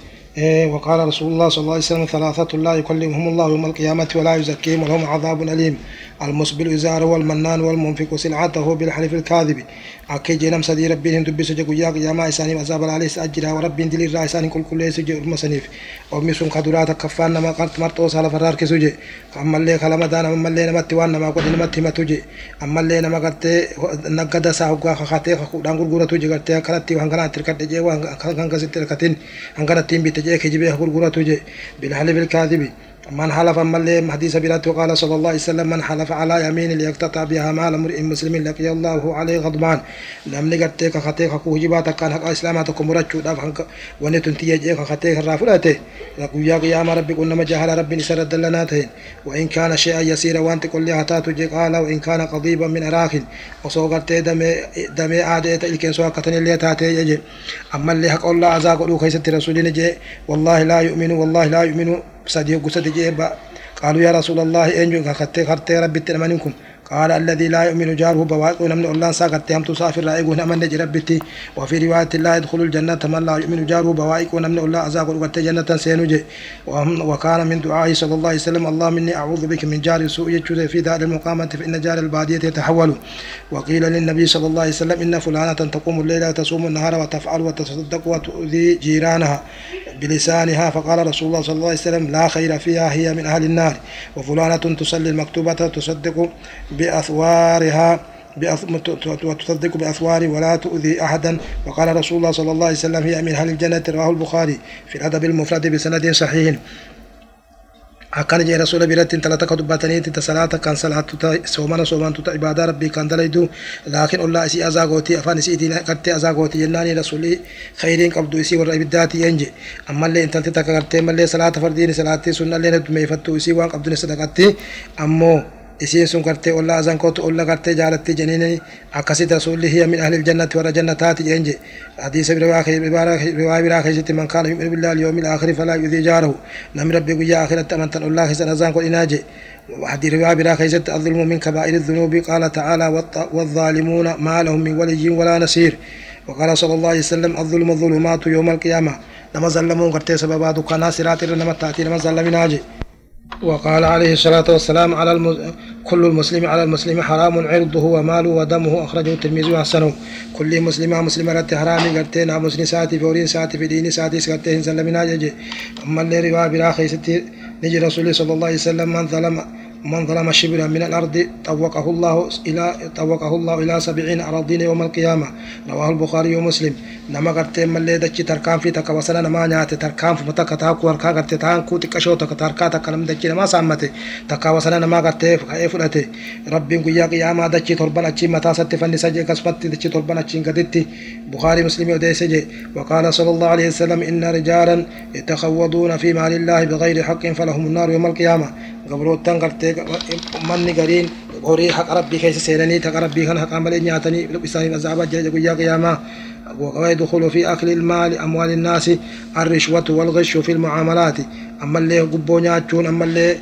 Speaker 2: وقال رسول الله صلى الله عليه وسلم ثلاثة لا يكلمهم الله يوم القيامة ولا يزكيهم ولهم عذاب أليم. المسبل إزاره والمنان والمنفق سلعته بالحلف الكاذب. أكي جنم سدي ربهم دبس جقويا قياما إساني عليه سأجرها ورب دل الرئيسان كل كل سجي المسنيف. ومي سن خدرات كفان نما قرط مرتو سال فرار كسوجي. أما اللي خلما دانا أما اللي نمت وان نما قد نمت متوجي أما اللي نما قد نقد ساوغا خاتي خودان غرغورة توجي. قد كرتي وهنغنا تركت جي وهنغنا ستركتين. هنغنا تيم بتجي كجبه غرغورة توجي. بالحلف الكاذب. من حلف ملي حديث بلاد قال صلى الله عليه وسلم من حلف على يمين ليقتطع بها مال امرئ مسلم لقي الله عليه غضبان. نمني قتي كخته كو جبات كان حق اسلامات كمرچو داف هنك ونتن تيجي كخته رافلته يا قيام ربي قلنا ما جهل ربي سرد لنا تهين وإن كان شيئا يسير وأنت كل هتات قال وإن كان قضيبا من اراك وصوغت دم دم عاده الكن سو كتن اللي تاتي يجي أما اللي حق الله عزا قدو كيست رسول نجي والله لا يؤمن والله لا يؤمن. سدي قصد جيبا قالوا يا رسول الله انجو خطي خرتي ربي تنمنكم قال الذي لا يؤمن جاره بواقع من الله ساقت. هم تسافر رأيقون من نجي ربتي وفي رواية لا يدخل الجنة من لا يؤمن جاره بواقع من الله أزاق وقت جنة سينجي وكان من دعائه صلى الله عليه وسلم اللهم إني أعوذ بك من جار سوء يجد في دار المقامة فإن جار البادية يتحول وقيل للنبي صلى الله عليه وسلم إن فلانة تقوم الليل تصوم النهار وتفعل وتصدق وتؤذي جيرانها. بلسانها فقال رسول الله صلى الله عليه وسلم لا خير فيها هي من أهل النار. وفلانة تصلي المكتوبة تصدق بأثوارها وتصدق بأثوار ولا تؤذي أحدا. وقال رسول الله صلى الله عليه وسلم هي من أهل الجنة رواه البخاري في الأدب المفرد بسند صحيح. Akkana jee rasuula biratti intala takka dubbatanii ta salaata kan salaattu ta soomana soomantu ta ibaadaa rabbii kan dalaydu laakiin ollaa isii azaa gooti afaan isiitiin gartee azaa gooti jennaani rasuulli khayriin qabdu isii warra ibiddaati yenge ammallee intalti takka gartee mallee salaata fardiini salaattii sunnallee heddumeeffattu isii waan qabdune sadaqatti ammoo isiin sun gartee ollaa azan kootu olla gartee jaalatti jeniini akkasit rasuulli hiya min ahli ljannati warra jannataati jeenje hadiisa riwaa biraa keessatti man kaana yu'minu billahi alyawmi alaakhiri falaa yudii jaarahu namni rabbi guyyaa akhiratti amantan ollaa keessan azan godhinaa je حديث رواية بلا خيزت الظلم من كبائر الذنوب قال تعالى والظالمون ما لهم من ولي ولا نصير وقال صلى الله عليه وسلم الظلم ظلمات يوم القيامة لما ظلمون قرتي سببات كان سرات لما تأتي لما ظلمين ناجي وقال عليه الصلاة والسلام على الم... كل المسلم على المسلم حرام عرضه وماله ودمه أخرجه الترمذي وحسنه. كل مسلم مسلم رت حرام قرتين مسلم ساتي فورين ساتي في دين ساتي سكتين سلمنا جي. أما اللي روا برا خيستي نجي رسول صلى الله عليه وسلم من ظلم من ظلم شبرا من الأرض طوقه الله إلى طوقه الله إلى سبعين أراضين يوم القيامة. رواه البخاري ومسلم. نما قرتي ملي دچي تركان في تك وسنا نما نيات تركان في متك تاكو وركا قرتي تان كو تكشو تك تركا تك لم دچي نما سامته تك وسنا نما قرتي فأي فلته ربي قيا قياما دچي تربن أچي متا ست فني سجي كسبت دچي تربن أچي قدتي بخاري مسلم وديسجي وقال صلى الله عليه وسلم إن رجالا يتخوضون في مال الله بغير حق فلهم النار يوم القيامة. Gabroottan gartee manni gariin horii haqa rabbii keessa seenanii haqa rabbii kana haqaan malee nyaatanii isaaniif azaabaa jira guyyaa qiyaamaa ويدخل في أكل المال أموال الناس الرشوة والغش في المعاملات. أما اللي قبو نياتشون أما اللي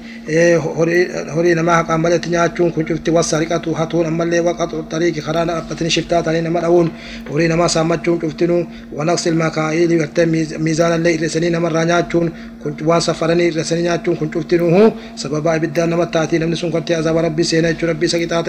Speaker 2: هوري نما حق أما اللي تنياتشون كن والسرقة هاتون. أما اللي وقت الطريق خرانا أبتني شفتات علينا مدعون هوري نما سامتشون شفتنو. ونقص المكايل ميزان اللي رسنين مرة نياتشون. كن وان سفرني رسنين نياتشون كن سببا إبدا نما تأتي نمني سن كنت أزاب ربي سينا ربي سكتات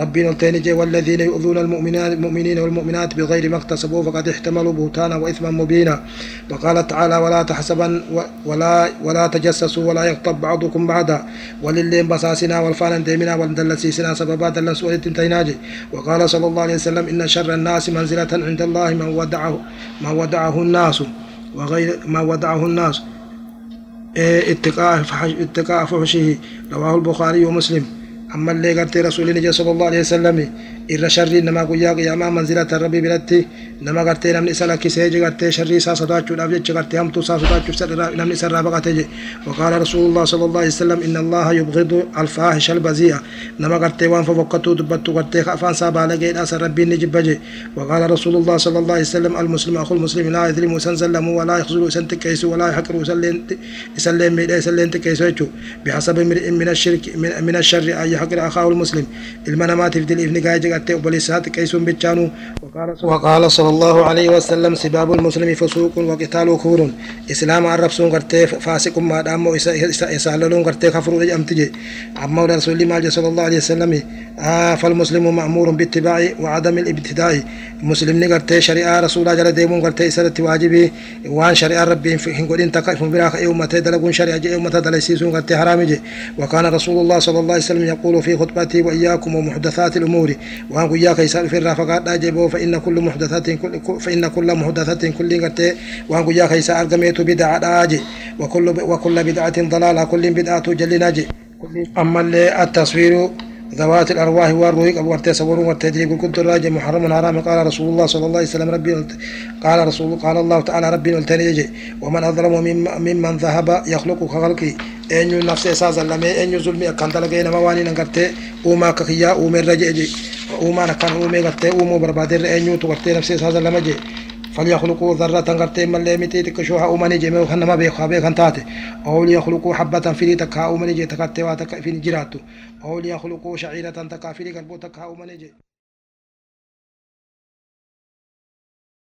Speaker 2: ربي نلتين جي والذين يؤذون المؤمنين والمؤمنات بغير مقتص اكتسبوا فقد احتملوا بهتانا وإثما مبينا. وقال تعالى ولا تحسبن ولا ولا تجسسوا ولا يغتب بعضكم بعضا. وللين بساسنا والفان ديمنا والدلسيسنا سببا دلس ولتنتيناجي وقال صلى الله عليه وسلم إن شر الناس منزلة عند الله من ودعه ما ودعه الناس. وغير ما ودعه الناس. إيه، اتقاء فحشه. رواه البخاري ومسلم. قرتي رسول الله صلى الله عليه وسلم irra sharriin namaa guyyaa qiyaamaa manzilata rabbii biratti nama gartee namni isa lakkisee je gartee sharrii isaa sodaachuudhaaf jecha gartee hamtuu isaa sodaachuuf namni isa irraa baqate je وقال رسول الله صلى الله عليه وسلم إن الله يبغض الفاحش البذيء نما قرتي وان فبقتو دبتو. قرتي خافان سابا لقيت أسر ربي نجب بجي. وقال رسول الله صلى الله عليه وسلم المسلم أخو المسلم لا يظلم سنزلم ولا يخزل سنتكيس ولا يحقر سلم ميدا سلم تكيس بحسب من الشرك من الشر يحقر أخاه المسلم. المنامات في دل ابن قايجة قرتي وبلسات كيسون بيتشانو. وقال صلى الله عليه وسلم سباب المسلم فسوق وقتال كفر إسلام عرب سون قرتي فاسق ما دام يسالون قرتي كفر أمتجي. أما رسول الله صلى الله عليه وسلم آه فالمسلم مأمور باتباع وعدم الابتداء. مسلم نقرتي شريعة رسول الله جل ديمون قرتي سرت واجبي. وان شريعة ربي في هنقولين تقف براخ يوم تدلقون شريعة يوم تدلسيسون قرتي حرامي وكان رسول الله صلى الله عليه وسلم يقول في خطبته وإياكم ومحدثات الأمور. وان قيا كيسان في الرافقات جيبو فإن كل محدثات فإن كل محدثات كل قرتي وان قيا كيسان أرقميت بدعة داجي وكل وكل بدعة ضلالة كل بدعة جلناجي أما التصوير ذوات الأرواح والروح أبو ورتي صبر ورتي يقول كنت راجع محرم حرام قال رسول الله صلى الله عليه وسلم ربي قال رسول قال الله تعالى ربي قلتني ومن أظلم ممن ذهب يخلق كخلقي أن نفس أساس لما أن ظلمي أكان تلقي نما واني نغرتي وما كخيا ومن رجع وما نكان ومي غرتي ومو بربادر أن تغرتي نفس أساس لما جي فليخلقوا ذرة غرتي من لمتي تكشوها أمني جي مو خنما بيخوا بيخن تاتي. أو ليخلقوا حبة في تكا أمني جي تكتي واتكا في جراتو أو ليخلقوا شعيرة تكا في قلبو تكا أمني جي